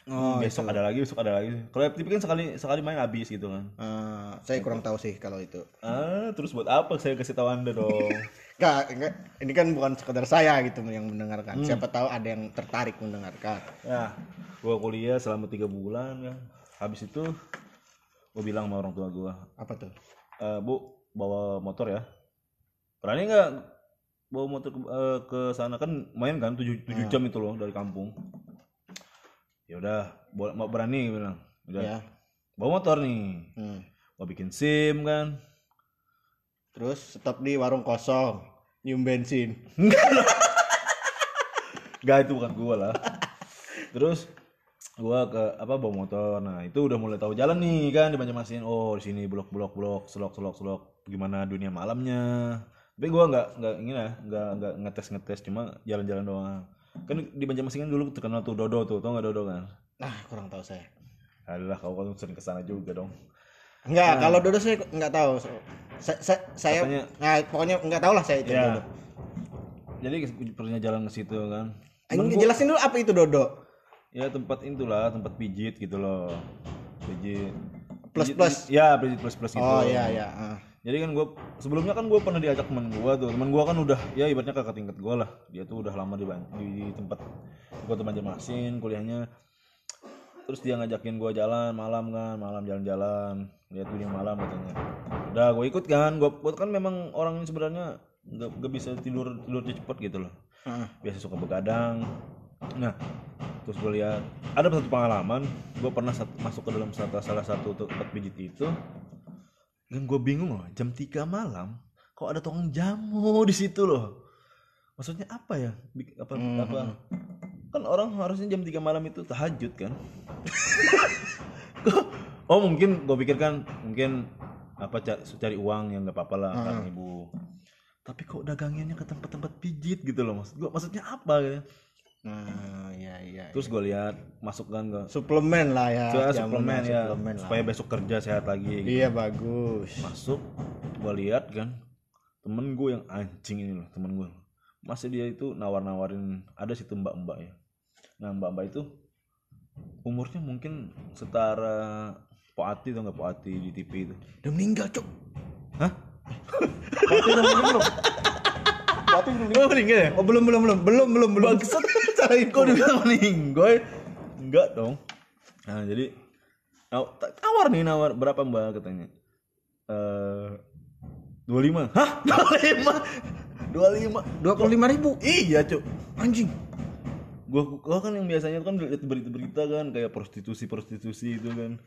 Speaker 1: Oh,
Speaker 2: besok ada lagi, besok ada lagi. Kalau FTP kan sekali sekali main habis gitu kan.
Speaker 1: Eh, saya kurang tahu sih kalau itu
Speaker 2: Ah, terus buat apa saya kasih tahu anda dong? (laughs)
Speaker 1: Enggak, enggak, ini kan bukan sekedar saya gitu yang mendengarkan. Siapa tahu ada yang tertarik mendengarkan.
Speaker 2: Nah, gua kuliah selama tiga bulan kan. Habis itu gua bilang sama orang tua gua,
Speaker 1: Apa tuh?
Speaker 2: "Eh, Bu, bawa motor ya. Berani nggak bawa motor ke, eh, ke sana kan main kan 7, jam itu loh dari kampung. Ya udah, mau berani bilang. Udah.
Speaker 1: Ya.
Speaker 2: Bawa motor nih.
Speaker 1: Hmm.
Speaker 2: Gua bikin SIM kan.
Speaker 1: Terus stop di warung kosong, nyium bensin.
Speaker 2: Gak itu bukan gua lah. Terus gua ke apa bawa motor. Nah, itu udah mulai tahu jalan nih kan di Banjarmasin. Oh, di sini blok-blok blok, selok-selok selok. Gimana dunia malamnya. Tapi gua nggak nggak ini lah, nggak nggak ngetes-ngetes cuma jalan-jalan doang. Kan di Banjarmasin kan dulu terkenal tuh Dodo tuh, tau nggak Dodo kan?
Speaker 1: Nah, kurang tahu saya.
Speaker 2: Adalah kau kan sering ke sana juga dong.
Speaker 1: Enggak, kalau Dodo saya enggak tahu. Saya, saya, saya
Speaker 2: Katanya-
Speaker 1: nah, pokoknya enggak tahu lah saya itu
Speaker 2: Ya.
Speaker 1: Dodo.
Speaker 2: Jadi pernah jalan ke situ kan.
Speaker 1: Ini jelasin dulu apa itu Dodo.
Speaker 2: Ya tempat itulah, tempat pijit gitu loh. Pijit.
Speaker 1: Plus
Speaker 2: Pijit-
Speaker 1: plus.
Speaker 2: Ya, pijit plus plus gitu.
Speaker 1: Oh iya iya. ah.
Speaker 2: jadi kan gue sebelumnya kan gue pernah diajak teman gue tuh teman gue kan udah ya ibaratnya kakak tingkat gue lah dia tuh udah lama di, di tempat gue tuh Banjarmasin kuliahnya terus dia ngajakin gue jalan malam kan. Malam jalan-jalan. Lihat gunung malam katanya. Udah gue ikut kan. Gue kan memang orang yang sebenarnya nggak nggak bisa tidur tidur cepet gitu loh. Biasa suka begadang. Nah terus gue lihat ada satu pengalaman. Gue pernah sat- masuk ke dalam salah, salah satu tempat pijit itu. Dan gue bingung loh jam 3 malam kok ada tukang jamu di situ loh? Maksudnya apa ya? Apa apa kan orang harusnya jam 3 malam itu tahajud kan oh mungkin gue pikirkan mungkin apa ca- cari uang yang nggak apa-apa lah karena ibu tapi kok daganginnya ke tempat-tempat pijit gitu loh maksud gua maksudnya apa gitu
Speaker 1: Nah, iya iya.
Speaker 2: terus gue lihat masuk kan ke
Speaker 1: suplemen lah ya.
Speaker 2: Suplemen ya
Speaker 1: suplemen lah.
Speaker 2: supaya besok kerja sehat lagi gitu.
Speaker 1: Iya bagus.
Speaker 2: masuk gue lihat kan temen gue yang anjing ini loh temen gue masih dia itu nawar-nawarin ada situ mbak-mbak ya nah mbak-mbak itu umurnya mungkin setara Poati atau nggak Poati di TV itu
Speaker 1: Udah meninggal, Cuk.
Speaker 2: hah?
Speaker 1: Berarti udah meninggal? Berarti belum meninggal.
Speaker 2: Oh meninggal ya?
Speaker 1: Oh, belum belum belum. Belum belum belum.
Speaker 2: Bangsat cara kok dibilang meninggal enggak dong nah jadi ta- tawar nih nawar berapa mbak katanya eh dua lima hah (laughs) dua lima dua lima
Speaker 1: Dua puluh lima ribu.
Speaker 2: iya cuk
Speaker 1: Anjing.
Speaker 2: Gua, gua kan yang biasanya kan lihat berita-berita kan kayak prostitusi prostitusi itu kan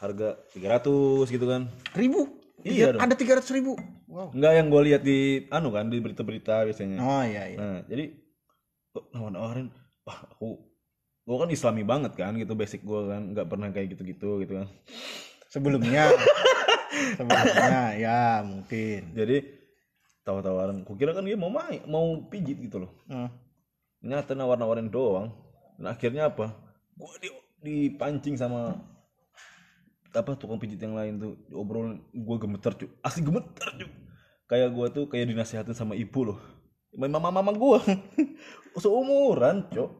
Speaker 2: harga 300 gitu kan
Speaker 1: Ribu.
Speaker 2: Iya
Speaker 1: Tiga- Ada tiga ratus ribu. Wow.
Speaker 2: enggak yang gua lihat di anu kan di berita-berita biasanya
Speaker 1: Oh iya iya.
Speaker 2: Nah, jadi nawar-nawarin, wah aku gua kan islami banget kan gitu basic gua kan nggak pernah kayak gitu-gitu gitu kan.
Speaker 1: Sebelumnya. (laughs) Sebelumnya ya mungkin.
Speaker 2: Jadi tawar-tawaran, kukira kan dia mau main, mau pijit gitu loh.
Speaker 1: Hmm.
Speaker 2: Ternyata nawar-nawarin doang. Dan akhirnya apa? Gua di, dipancing sama apa tukang pijit yang lain tuh obrol gua gemeter cuy asli gemeter cuy kayak gua tuh kayak dinasihatin sama ibu loh mama mama gua (laughs) seumuran cok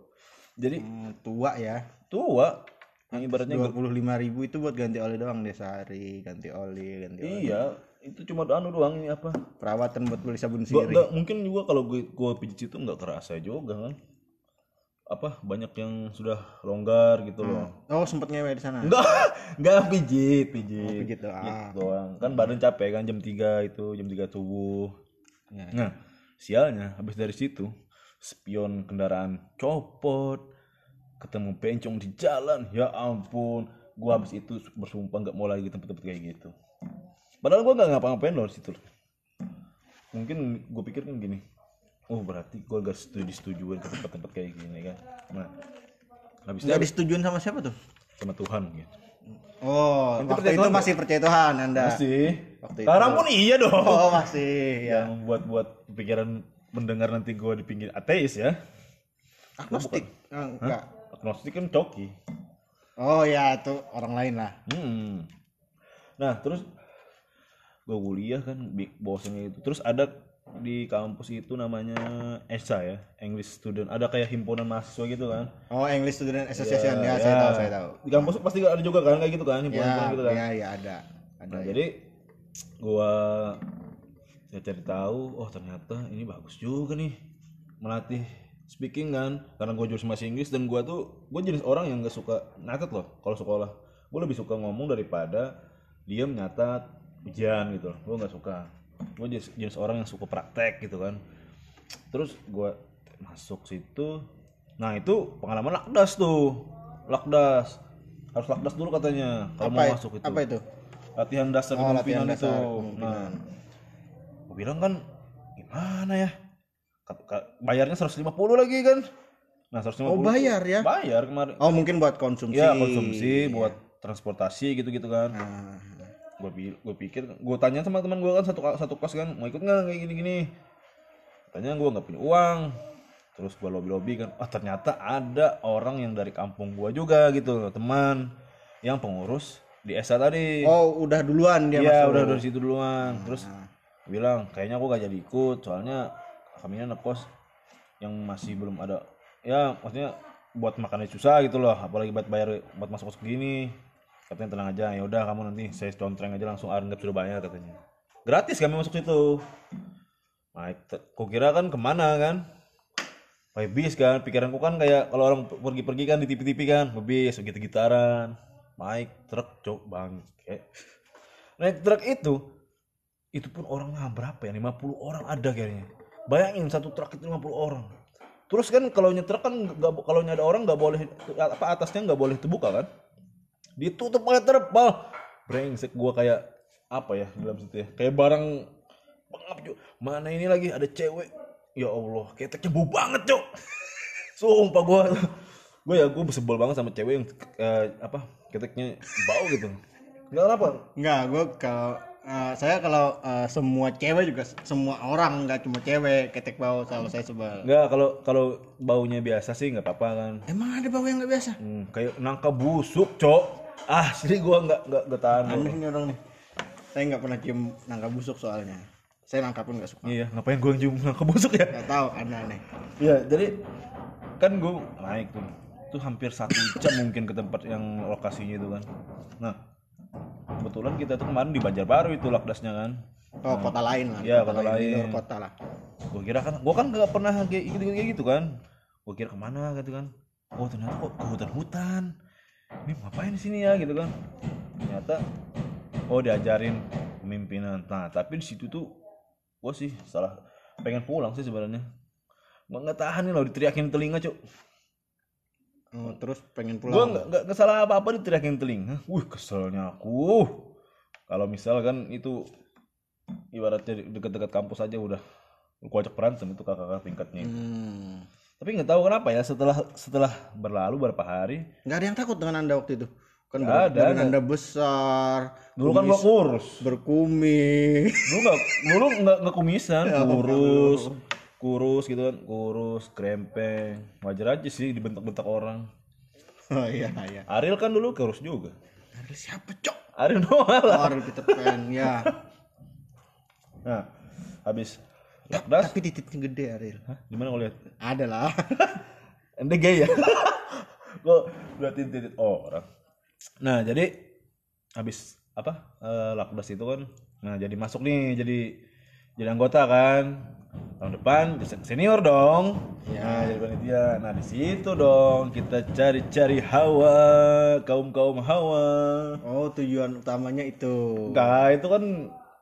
Speaker 2: jadi
Speaker 1: Hmm, tua ya.
Speaker 2: tua yang ibaratnya
Speaker 1: Dua puluh lima ribu itu buat ganti oli doang deh sehari. Ganti oli, ganti oli.
Speaker 2: iya itu cuma anu doang ini apa?
Speaker 1: Perawatan buat beli sabun sirih.
Speaker 2: nggak- mungkin juga kalau gue gua pijit itu nggak kerasa juga kan? Apa banyak yang sudah longgar gitu loh.
Speaker 1: Oh sempet ngewe di sana.
Speaker 2: enggak enggak (laughs) pijit pijit.
Speaker 1: Pijit doang.
Speaker 2: Pijit doang. Kan badan capek kan jam 3 itu jam 3 subuh.
Speaker 1: Ya.
Speaker 2: nah sialnya habis dari situ spion kendaraan copot ketemu bencong di jalan. Ya ampun gua habis itu bersumpah nggak mau lagi tempat-tempat kayak gitu padahal gua nggak ngapa-ngapain loh situ mungkin gue pikir kan gini oh berarti gua gak setuju disetujuin ke tempat-tempat kayak gini kan nah habisnya
Speaker 1: Nggak disetujuin sama siapa tuh?
Speaker 2: sama Tuhan gitu
Speaker 1: Oh,
Speaker 2: Nanti
Speaker 1: waktu itu
Speaker 2: Tuhan
Speaker 1: masih percaya Tuhan Anda.
Speaker 2: masih
Speaker 1: Waktu itu.
Speaker 2: sekarang pun iya dong
Speaker 1: Oh, masih ya.
Speaker 2: yang buat-buat pikiran mendengar nanti gue di pinggir ateis ya
Speaker 1: Agnostik. Oh, enggak.
Speaker 2: agnostik kan coki
Speaker 1: Oh ya, itu orang lain lah.
Speaker 2: hmm. nah terus gue kuliah kan bi- bosannya itu terus ada di kampus itu namanya ESA ya English Student ada kayak himpunan mahasiswa gitu kan
Speaker 1: Oh, English Student Association ya,
Speaker 2: Ya,
Speaker 1: saya
Speaker 2: ya.
Speaker 1: tahu, saya tahu.
Speaker 2: di kampus pasti ada juga kan kayak gitu kan himpunan
Speaker 1: Ya,
Speaker 2: gitu kan
Speaker 1: ya, ya ada. Ada.
Speaker 2: Nah, jadi gua saya cari tahu, oh ternyata ini bagus juga nih melatih speaking kan, karena gue jurusan bahasa Inggris dan gua tuh gue jenis orang yang gak suka nyatet loh kalau sekolah. Gue lebih suka ngomong daripada diam nyatat ujian gitu. Gue nggak suka. Gue jenis, jenis orang yang suka praktek gitu kan. Terus gua masuk situ, nah itu pengalaman lakdas tuh, lakdas harus lakdas dulu katanya kalau mau masuk itu
Speaker 1: apa itu?
Speaker 2: latihan dasar
Speaker 1: Oh, latihan
Speaker 2: kepemimpinan
Speaker 1: dasar
Speaker 2: itu. Nah, gue bilang kan gimana ya? Bayarnya 150 lagi kan? Nah, 150.
Speaker 1: Oh, bayar ya?
Speaker 2: Bayar kemarin.
Speaker 1: Oh, mungkin buat konsumsi.
Speaker 2: Iya, konsumsi buat transportasi gitu-gitu kan.
Speaker 1: Nah,
Speaker 2: Gue gue pikir gue tanya sama teman gue kan satu satu kelas kan, mau ikut nggak kayak gini-gini. Katanya gue nggak punya uang. Terus gue lobby-lobby kan, ah ternyata ada orang yang dari kampung gue juga gitu, teman yang pengurus di ESA tadi.
Speaker 1: oh, udah duluan dia
Speaker 2: Iya udah dari situ duluan. Terus
Speaker 1: Nah.
Speaker 2: bilang kayaknya aku gak jadi ikut soalnya kami ngekos yang masih belum ada ya maksudnya buat makannya susah gitu loh apalagi buat bayar buat masuk kos gini katanya tenang aja ya udah kamu nanti saya contreng aja langsung anggap sudah bayar katanya. Gratis kami masuk situ. Naik kok kira kan ke mana kan? Pakai bis kan? Pikiranku kan kayak kalau orang pergi-pergi kan di TV-TV kan? Bis gitu gitaran naik truk cok bang naik truk itu itu pun orangnya berapa ya? 50 orang ada kayaknya. Bayangin satu truk itu 50 orang. Terus kan kalau nyetruk kan kalau ada orang nggak boleh apa atasnya nggak boleh terbuka kan ditutup pakai terpal. Brengsek gua kayak apa ya dalam situ ya. Kayak barang pengap Cuk. mana ini lagi? Ada cewek. Ya Allah keteknya bau banget cok (laughs) sumpah gua. Gua ya gua sebel banget sama cewek yang eh, apa keteknya bau gitu. Nggak apa
Speaker 1: Enggak, gue kalau eh, saya kalau eh, semua cewek juga semua orang nggak cuma cewek ketek bau kalau saya sebel.
Speaker 2: nggak kalau kalau baunya biasa sih nggak apa-apa kan.
Speaker 1: Emang ada bau yang nggak biasa?
Speaker 2: Hmm, kayak nangka busuk cok ah sih gua nggak nggak nggak tahan gua.
Speaker 1: Aneh nih orang nih. Saya nggak pernah cium nangka busuk soalnya. Saya nangka pun nggak suka.
Speaker 2: iya ngapain gua cium nangka busuk ya
Speaker 1: Nggak tahu, aneh-aneh.
Speaker 2: Iya, jadi kan gue naik tuh, tuh hampir satu jam mungkin ke tempat yang lokasinya itu kan. Nah, kebetulan kita tuh kemarin di Banjarbaru itu lakdasnya kan.
Speaker 1: Oh, kota lain lah.
Speaker 2: Iya, kota
Speaker 1: di
Speaker 2: lain.
Speaker 1: luar kota lah.
Speaker 2: Gue kira kan, gue kan gak pernah kayak gitu, kayak gitu kan. Gue kira ke mana gitu kan. Oh ternyata kok ke hutan-hutan. Ini ngapain di sini ya gitu kan. Ternyata, oh diajarin pemimpinan. Nah, tapi di situ tuh gue sih salah pengen pulang sih sebenarnya. Nggak, nggak tahan nih loh diteriakin telinga cuk.
Speaker 1: Oh, terus pengen
Speaker 2: Gue
Speaker 1: pulang.
Speaker 2: nggak nggak nggak salah apa-apa diteriakin telinga. Wih keselnya aku. Kalau misalkan itu ibaratnya dekat-dekat kampus aja udah gue ajak berantem itu kakak-kakak tingkatnya.
Speaker 1: Hmm.
Speaker 2: Tapi nggak tahu kenapa ya setelah setelah berlalu beberapa hari
Speaker 1: Nggak ada yang takut dengan anda waktu itu. Kan badan-
Speaker 2: ada, nggak.
Speaker 1: anda besar.
Speaker 2: dulu kan
Speaker 1: kumis
Speaker 2: kurus.
Speaker 1: berkumis.
Speaker 2: Dulu nggak dulu nggak nggak kumisan, kurus, kurus gitu kan, kurus, krempeng. Wajar aja sih dibentak-bentak orang.
Speaker 1: oh iya iya.
Speaker 2: Ariel kan dulu kurus juga.
Speaker 1: Ariel siapa cok?
Speaker 2: Ariel Noah lah.
Speaker 1: Oh, Ariel Peter Pan ya.
Speaker 2: Nah, habis lakdas,
Speaker 1: Tapi titiknya gede Ariel.
Speaker 2: Hah? gimana kalau lihat?
Speaker 1: Ada lah. (laughs)
Speaker 2: Ente gay ya? (laughs) Kok berarti titik orang. Nah, jadi habis apa? Eh, lakdas itu kan. Nah, jadi masuk nih jadi jadi anggota kan. Tahun depan sen- senior dong.
Speaker 1: Ya.
Speaker 2: Nah, jadi panitia. Nah, di situ dong kita cari-cari hawa, kaum-kaum hawa.
Speaker 1: Oh, tujuan utamanya itu.
Speaker 2: Enggak, itu kan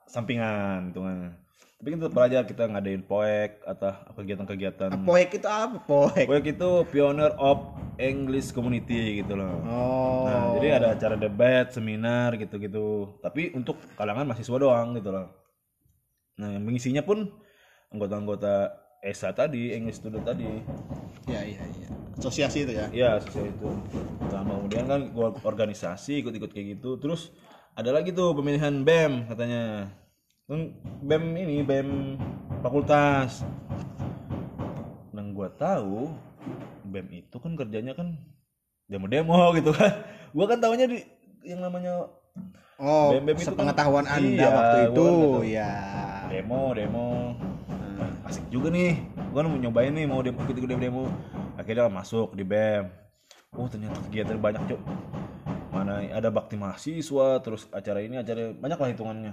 Speaker 2: sampingan hitungannya. Tapi kita tetap belajar kita ngadain poek atau kegiatan-kegiatan
Speaker 1: Poek itu apa? Poek.
Speaker 2: Poek itu Pioneer of English Community gitu loh.
Speaker 1: Oh.
Speaker 2: Nah, jadi ada acara debat, seminar gitu-gitu. Tapi untuk kalangan mahasiswa doang gitu loh. Nah, yang mengisinya pun anggota-anggota ESA tadi, English Student tadi.
Speaker 1: Iya, iya, iya. Asosiasi itu ya.
Speaker 2: Iya, sosial itu. Nah, kemudian kan gua organisasi ikut-ikut kayak gitu. Terus ada lagi tuh pemilihan BEM katanya. Kan BEM ini BEM fakultas. Yang gua tahu BEM itu kan kerjanya kan demo-demo gitu kan. Gua kan tahunya di yang namanya
Speaker 1: Oh,
Speaker 2: BEM itu kan-
Speaker 1: sepengetahuan Anda
Speaker 2: Iya,
Speaker 1: waktu itu.
Speaker 2: kan.
Speaker 1: Ya.
Speaker 2: demo, demo. asik juga nih gua kan mau nyobain nih mau demo ikut demo demo akhirnya masuk di bem oh ternyata kegiatan banyak cok mana ada bakti mahasiswa terus acara ini acara banyak lah hitungannya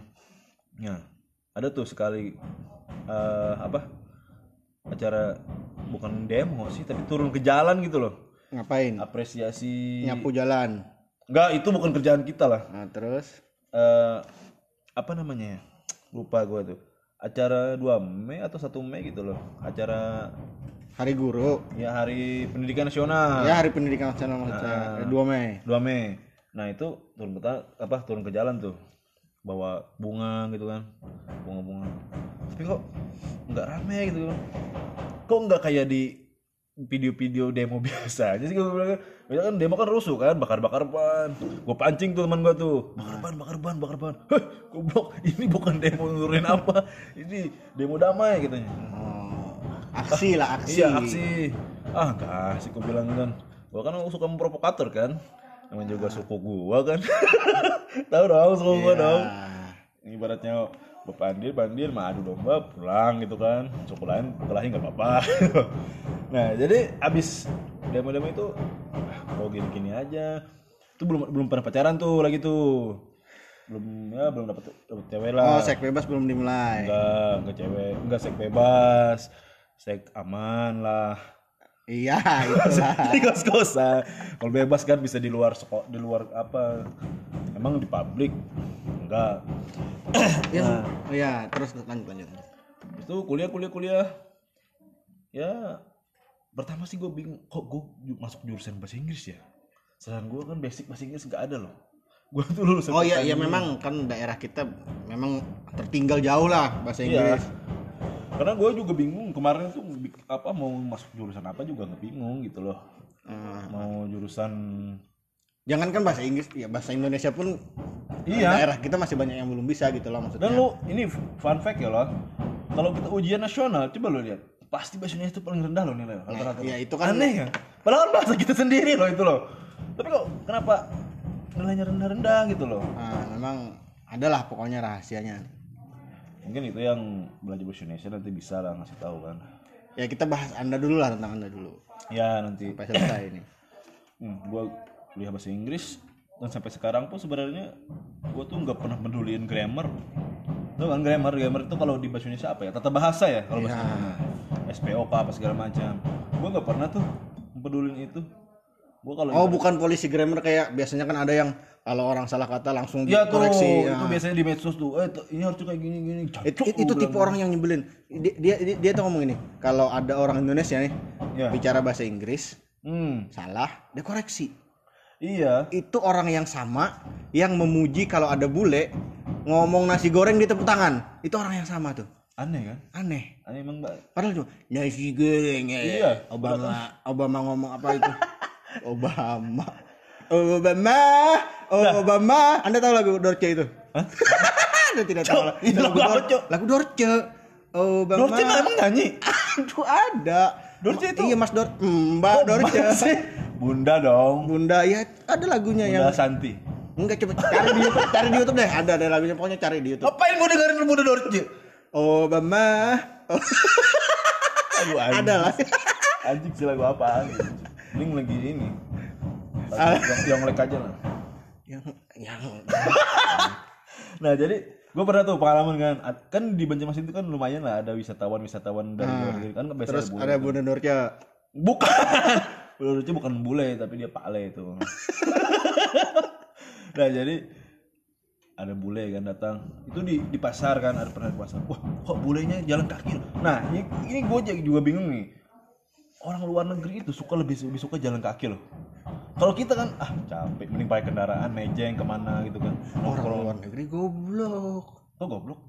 Speaker 2: ya ada tuh sekali eh, apa acara bukan demo sih tapi turun ke jalan gitu loh
Speaker 1: Ngapain?
Speaker 2: apresiasi
Speaker 1: Nyapu jalan.
Speaker 2: enggak itu bukan kerjaan kita lah
Speaker 1: Nah, terus
Speaker 2: eh apa namanya ya? lupa gua tuh acara 2 Mei atau 1 Mei gitu loh acara
Speaker 1: hari guru.
Speaker 2: ya hari pendidikan nasional
Speaker 1: Ya, hari pendidikan nasional maksud saya. 2 Mei.
Speaker 2: 2 Mei nah itu turun ke apa turun ke jalan tuh bawa bunga gitu kan bunga-bunga tapi kok nggak rame gitu kan kok nggak kayak di video-video demo (laughs) biasa aja sih gue bilang kan demo kan rusuh kan bakar-bakar ban gue pancing tuh teman gue tuh bakar ban bakar ban bakar ban heh goblok (laughs) ini bukan demo nurunin apa ini demo damai katanya
Speaker 1: Oh, aksi lah, aksi.
Speaker 2: Iya aksi. Ah enggak sih gue bilang kan. Gua kan suka memprovokator kan. Namanya juga suku gua kan. (laughs) Tahu dong suku gua dong.
Speaker 1: Ah,
Speaker 2: Ibaratnya Bandir, mah adu domba pulang gitu kan. Suku lain kelahi nggak apa-apa. (laughs) nah jadi abis demo-demo itu, ah, kok gini-gini aja. Itu belum belum pernah pacaran tuh lagi tuh. belum ya belum dapat dapat cewek lah
Speaker 1: Oh, seks bebas belum dimulai.
Speaker 2: enggak enggak cewek enggak seks bebas seks aman lah
Speaker 1: Iya, (laughs) itulah.
Speaker 2: di kos kosan kalau bebas kan bisa di luar sekolah di luar apa? Emang di publik? Enggak. (clears throat)
Speaker 1: Ya, oh ya, terus lanjut lanjut.
Speaker 2: itu kuliah kuliah kuliah. Ya pertama sih gue bingung kok gue masuk jurusan bahasa Inggris ya? Sedangkan gue kan basic bahasa Inggris nggak ada loh. Gue tuh lulusan
Speaker 1: Oh iya,
Speaker 2: pertanian.
Speaker 1: ya memang kan daerah kita memang tertinggal jauh lah bahasa
Speaker 2: Iya. Karena gue juga bingung kemarin tuh apa mau masuk jurusan apa juga nggak bingung gitu loh.
Speaker 1: Eh,
Speaker 2: mau jurusan
Speaker 1: jangan kan bahasa Inggris, ya bahasa Indonesia pun
Speaker 2: Iya.
Speaker 1: daerah kita masih banyak yang belum bisa gitu loh maksudnya.
Speaker 2: dan lu ini fun fact ya loh kalau kita ujian nasional coba lo lihat pasti bahasa Indonesia itu paling rendah loh nilai rata-rata.
Speaker 1: iya, itu kan-
Speaker 2: aneh ya padahal bahasa kita sendiri loh itu loh. Tapi kok kenapa nilainya rendah-rendah gitu loh?
Speaker 1: Nah, memang adalah pokoknya rahasianya.
Speaker 2: Mungkin itu yang belajar bahasa Indonesia nanti bisa lah ngasih tahu kan
Speaker 1: Ya kita bahas Anda dulu lah tentang Anda dulu.
Speaker 2: ya nanti
Speaker 1: Sampai selesai ini. (clears throat)
Speaker 2: hmm, gue kuliah bahasa Inggris dan sampai sekarang pun sebenarnya gue tuh nggak pernah peduliin grammar Tuh kan grammar, grammar itu kalau di bahasa Indonesia apa ya? Tata bahasa ya kalau bahasa
Speaker 1: Ya.
Speaker 2: Indonesia. SPOK apa segala macam. Gue nggak pernah tuh pedulin itu. Gue kalau
Speaker 1: Oh, bukan polisi grammar kayak biasanya kan ada yang kalau orang salah kata langsung
Speaker 2: tuh,
Speaker 1: dikoreksi.
Speaker 2: itu
Speaker 1: Ya.
Speaker 2: biasanya di medsos tuh. Eh, tuh, ini harusnya kayak gini gini.
Speaker 1: Itu, itu tipe orang yang nyebelin. Dia, dia dia dia tuh ngomong ini, kalau ada orang Indonesia nih
Speaker 2: Ya.
Speaker 1: bicara bahasa Inggris
Speaker 2: Hmm,
Speaker 1: salah, dia koreksi.
Speaker 2: iya.
Speaker 1: Itu orang yang sama yang memuji kalau ada bule ngomong nasi goreng di tepuk tangan. Itu orang yang sama tuh.
Speaker 2: Aneh kan?
Speaker 1: Aneh.
Speaker 2: Aneh emang mbak.
Speaker 1: Padahal cuma nasi goreng ya.
Speaker 2: Iya.
Speaker 1: Obama Obama ngomong apa itu? (laughs) Obama. Obama. Obama. Anda tahu lagu Dorce itu?
Speaker 2: Hah? (laughs)
Speaker 1: Anda tidak tahu.
Speaker 2: Itu lagu Cok?
Speaker 1: Lagu Dorce. Obama.
Speaker 2: Dorce emang nyanyi.
Speaker 1: Aduh ada.
Speaker 2: Dorce itu?
Speaker 1: Iya Mas Dor Mbak Dorce.
Speaker 2: Bunda dong.
Speaker 1: Bunda ya ada lagunya yang
Speaker 2: Bunda Santi.
Speaker 1: enggak coba cari di YouTube, cari di YouTube deh. Ada ada lagunya pokoknya cari di YouTube.
Speaker 2: Ngapain gue dengerin Bunda Dorce?
Speaker 1: Obama. Oh, (laughs)
Speaker 2: Aduh,
Speaker 1: ada lah.
Speaker 2: Anjing sih lagu apaan? Mending lagi ini. Lagu yang Yonglek aja lah.
Speaker 1: yang yang.
Speaker 2: Nah jadi gue pernah tuh pengalaman kan. Kan di Banjarmasin itu kan lumayan lah ada wisatawan wisatawan dari luar negeri. Kan biasanya
Speaker 1: terus ada. Bunda Dorce.
Speaker 2: bukan. (laughs) Bule lucu bukan bule tapi dia pale itu (laughs) nah jadi ada bule kan datang. Itu di di pasar kan ada pernah di pasar. Wah kok bulenya jalan kaki? Nah ini, ini gue juga bingung nih orang luar negeri itu suka lebih lebih suka jalan kaki loh kalau kita kan ah capek mending pakai kendaraan mejeng ke mana gitu kan
Speaker 1: Orang
Speaker 2: nongkrong
Speaker 1: luar negeri goblok.
Speaker 2: oh goblok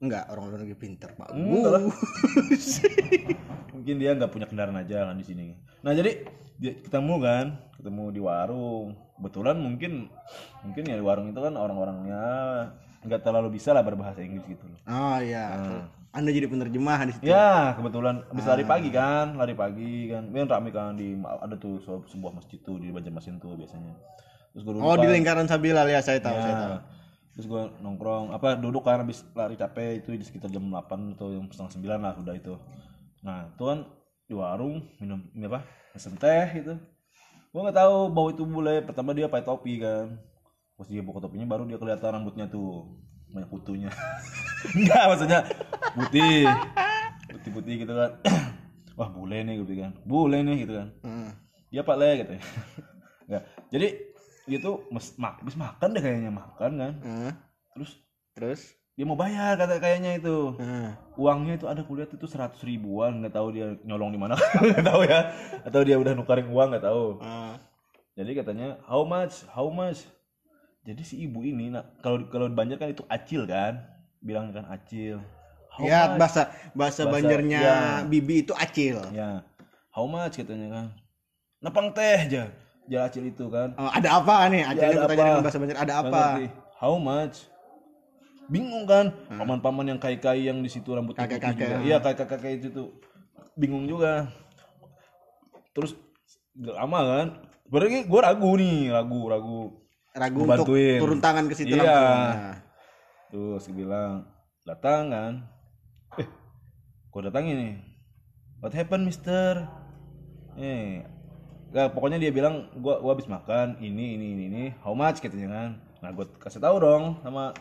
Speaker 1: Enggak, orang luar negeri pinter, Pak.
Speaker 2: Enggak lah. (laughs) mungkin dia nggak punya kendaraan aja kan di sini nah jadi ketemu kan ketemu di warung kebetulan mungkin mungkin ya di warung itu kan orang-orangnya nggak terlalu bisa lah berbahasa Inggris gitu loh
Speaker 1: Oh iya. Anda jadi penerjemah di situ.
Speaker 2: ya kebetulan habis lari pagi kan lari pagi kan kan rame kan di ada tuh se- sebuah masjid tuh di Banjarmasin tuh biasanya terus duduk
Speaker 1: Oh, di lingkaran Sabilal ya, saya tahu, saya
Speaker 2: Ya.
Speaker 1: tahu.
Speaker 2: Terus gue nongkrong, apa duduk kan habis lari capek itu di sekitar jam 8 atau jam setengah 9 lah udah itu. Nah itu kan di warung minum ini apa pesen teh gitu. Gue nggak tahu bau itu bule. Pertama dia pakai topi kan. Pas dia buka topinya baru dia kelihatan rambutnya tuh banyak kutunya. (laughs) Enggak maksudnya putih, putih-putih gitu kan. (clears throat) Wah bule nih gue bilang, bule nih gitu kan.
Speaker 1: Heeh.
Speaker 2: Iya pak le gitu ya. (laughs) Enggak. Jadi itu mes, mak, habis makan deh kayaknya makan kan.
Speaker 1: Heeh.
Speaker 2: Terus
Speaker 1: Terus?
Speaker 2: dia mau bayar kata kayaknya itu.
Speaker 1: Heeh.
Speaker 2: Uangnya itu ada kulihat itu seratus ribuan nggak tahu dia nyolong di mana (laughs) nggak tahu ya atau dia udah nukarin uang nggak tahu.
Speaker 1: Heeh.
Speaker 2: Jadi katanya how much how much. Jadi si ibu ini nah, kalau kalau di Banjar kan itu acil kan bilang kan acil. How
Speaker 1: Ya,
Speaker 2: much?
Speaker 1: bahasa bahasa
Speaker 2: Bahasa-
Speaker 1: Banjarnya
Speaker 2: ya.
Speaker 1: Bibi itu acil.
Speaker 2: Ya, how much katanya kan. Nepang teh aja. Dia acil itu kan.
Speaker 1: Oh, ada apa nih? Acilnya
Speaker 2: ada
Speaker 1: bertanya
Speaker 2: apa?
Speaker 1: dengan bahasa Banjar. Ada apa?
Speaker 2: How much? Bingung kan? Paman-paman yang kai-kai yang di situ rambutnya putih
Speaker 1: Kakek-kakek,
Speaker 2: juga.
Speaker 1: ah.
Speaker 2: Iya, kakek-kakek itu tuh. Bingung juga. Terus lama kan? Berarti gue ragu nih, ragu, ragu.
Speaker 1: Ragu
Speaker 2: Gua
Speaker 1: untuk turun tangan ke situ
Speaker 2: Iya.
Speaker 1: langsung. Nah.
Speaker 2: Terus bilang, datang kan? Eh, kok datang ini? What happened, mister? Eh, Gak, pokoknya dia bilang gua gua habis makan ini ini ini ini how much katanya kan nah gue kasih tahu dong sama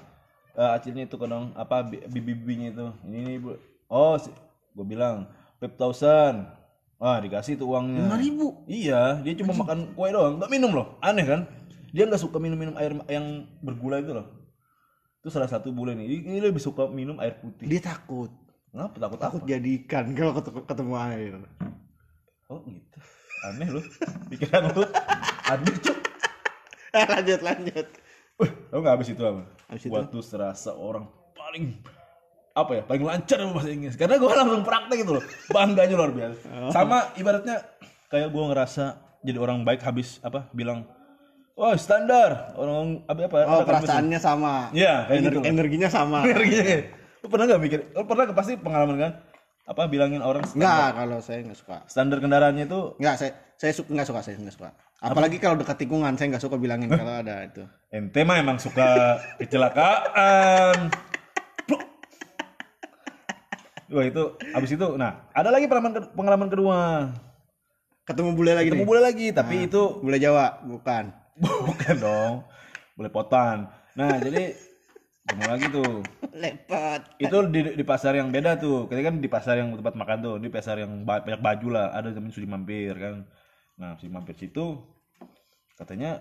Speaker 2: eh, acilnya itu kan dong apa bi- bibi-bibinya itu ini nih bu oh gue bilang pep thousand ah dikasih tuh uangnya
Speaker 1: lima ribu
Speaker 2: iya dia cuma makan kue doang nggak minum loh aneh kan dia nggak suka minum-minum air yang bergula itu loh. Itu salah satu bule nih. Dia lebih suka minum air putih.
Speaker 1: Dia takut.
Speaker 2: Kenapa takut
Speaker 1: takut
Speaker 2: apa
Speaker 1: jadi ikan kalau ketemu, air.
Speaker 2: Oh gitu. Aneh loh pikiran lu. Aneh cuk.
Speaker 1: Lanjut lanjut.
Speaker 2: Wih, tau gak habis itu apa?
Speaker 1: Habis itu?
Speaker 2: Tuh serasa orang paling apa ya paling lancar dalam bahasa Inggris. Karena gue langsung praktek gitu loh. Bangganya luar biasa.
Speaker 1: Oh.
Speaker 2: sama ibaratnya kayak gue ngerasa jadi orang baik habis apa bilang wah standar. Orang apa apa
Speaker 1: oh
Speaker 2: ada kan
Speaker 1: perasaannya sama.
Speaker 2: Iya, kayak
Speaker 1: Ener-
Speaker 2: gitu.
Speaker 1: energinya sama. (laughs)
Speaker 2: Energinya lu pernah gak mikir lu pernah pasti pengalaman kan? Apa bilangin orang standar,
Speaker 1: enggak kalau saya nggak suka.
Speaker 2: Standar kendaraannya itu
Speaker 1: Enggak, saya saya suka enggak suka, saya enggak suka. Apalagi kalau dekat tikungan, saya enggak suka bilangin kalau ada itu.
Speaker 2: ente mah emang suka kecelakaan. Wah itu abis itu nah ada lagi pengalaman pengalaman kedua.
Speaker 1: Ketemu bule lagi
Speaker 2: ketemu
Speaker 1: nih.
Speaker 2: bule lagi tapi itu
Speaker 1: Bule Jawa, bukan. (laughs)
Speaker 2: bukan dong. Boleh potan. Nah jadi ketemu lagi tuh.
Speaker 1: Lepot.
Speaker 2: itu di, di pasar yang beda tuh. Kita kan di pasar yang tempat makan tuh. Di pasar yang ba- banyak baju lah. Ada temen sudi mampir kan. Nah si mampir situ katanya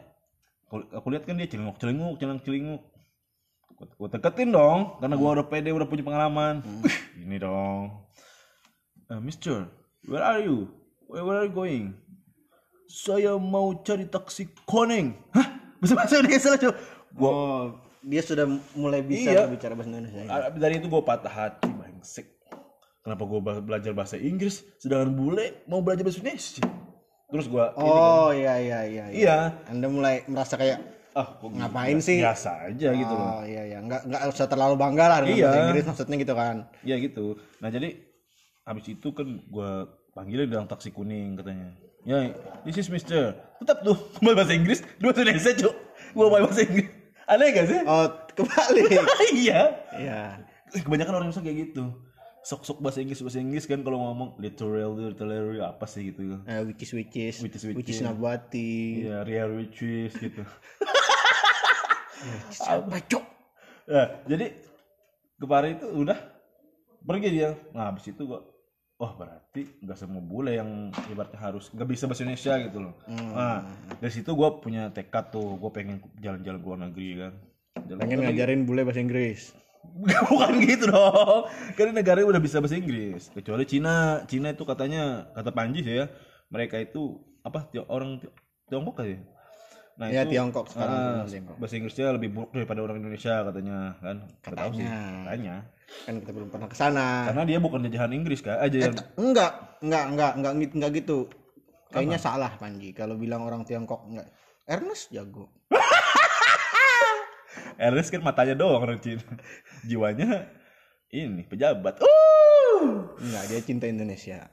Speaker 2: aku, aku lihat kan dia celinguk celinguk celinguk celinguk. Gue deketin dong karena gua udah pede udah punya pengalaman. Wih, ini dong. "Eh, Mister where are you? Where, where are you going saya mau cari taksi koneng hah bahasa bahasa Indonesia lah gua
Speaker 1: Oh, dia sudah mulai bisa
Speaker 2: Iya.
Speaker 1: bicara bahasa Indonesia. ya?
Speaker 2: Ah, dari itu gue patah hati bangsek kenapa gue belajar bahasa Inggris sedangkan bule mau belajar bahasa Indonesia terus gue
Speaker 1: Oh, iya iya iya.
Speaker 2: iya
Speaker 1: Anda mulai merasa kayak
Speaker 2: ah gitu?
Speaker 1: ngapain sih?
Speaker 2: biasa aja gitu loh
Speaker 1: Oh, iya iya. Enggak enggak usah terlalu bangga lah dengan
Speaker 2: Iya.
Speaker 1: bahasa Inggris maksudnya gitu kan.
Speaker 2: ya gitu nah jadi habis itu kan gue panggilnya bilang taksi kuning katanya ya this is mister tetap tuh (laughs) kembali bahasa Inggris dua bahasa Indonesia cuk gue bahasa Inggris aneh gak sih
Speaker 1: Oh, kebalik. (laughs)
Speaker 2: iya
Speaker 1: Iya.
Speaker 2: Kebanyakan orang Indonesia kayak gitu sok-sok bahasa Inggris bahasa Inggris kan kalau ngomong literal literary apa sih gitu
Speaker 1: Eh, wikis wikis,
Speaker 2: Wikis, wikis.
Speaker 1: wikis nabati.
Speaker 2: Iya, real witches gitu. (laughs)
Speaker 1: Apa cok?
Speaker 2: Nah, jadi kemarin itu udah pergi dia. Nah, habis itu gua Wah berarti nggak semua bule yang ibaratnya harus nggak bisa bahasa Indonesia gitu loh. Nah dari situ gua punya tekad tuh, gue pengen jalan-jalan ke luar negeri kan. Jalan
Speaker 1: Pengen ngajarin bule bahasa Inggris. (laughs)
Speaker 2: Bukan gitu dong. Karena negara udah bisa bahasa Inggris. Kecuali Cina. Cina itu katanya kata Panji sih ya. Mereka itu apa orang Tio- Tiongkok kali ya? Nah,
Speaker 1: Ya, Tiongkok sekarang, Tiongkok.
Speaker 2: bahasa Inggrisnya lebih buruk daripada orang Indonesia katanya kan. Nggak tahu sih.
Speaker 1: Katanya.
Speaker 2: Katanya.
Speaker 1: Kan kita belum pernah ke sana.
Speaker 2: Karena dia bukan jajahan Inggris kan. Aja yang
Speaker 1: Enggak, enggak, enggak, enggak, enggak, enggak gitu. Kayaknya salah Panji kalau bilang orang Tiongkok enggak. Ernest jago. (laughs)
Speaker 2: Ernest kan matanya doang orang Cina. Jiwanya ini pejabat. Uh!
Speaker 1: Enggak, dia cinta Indonesia.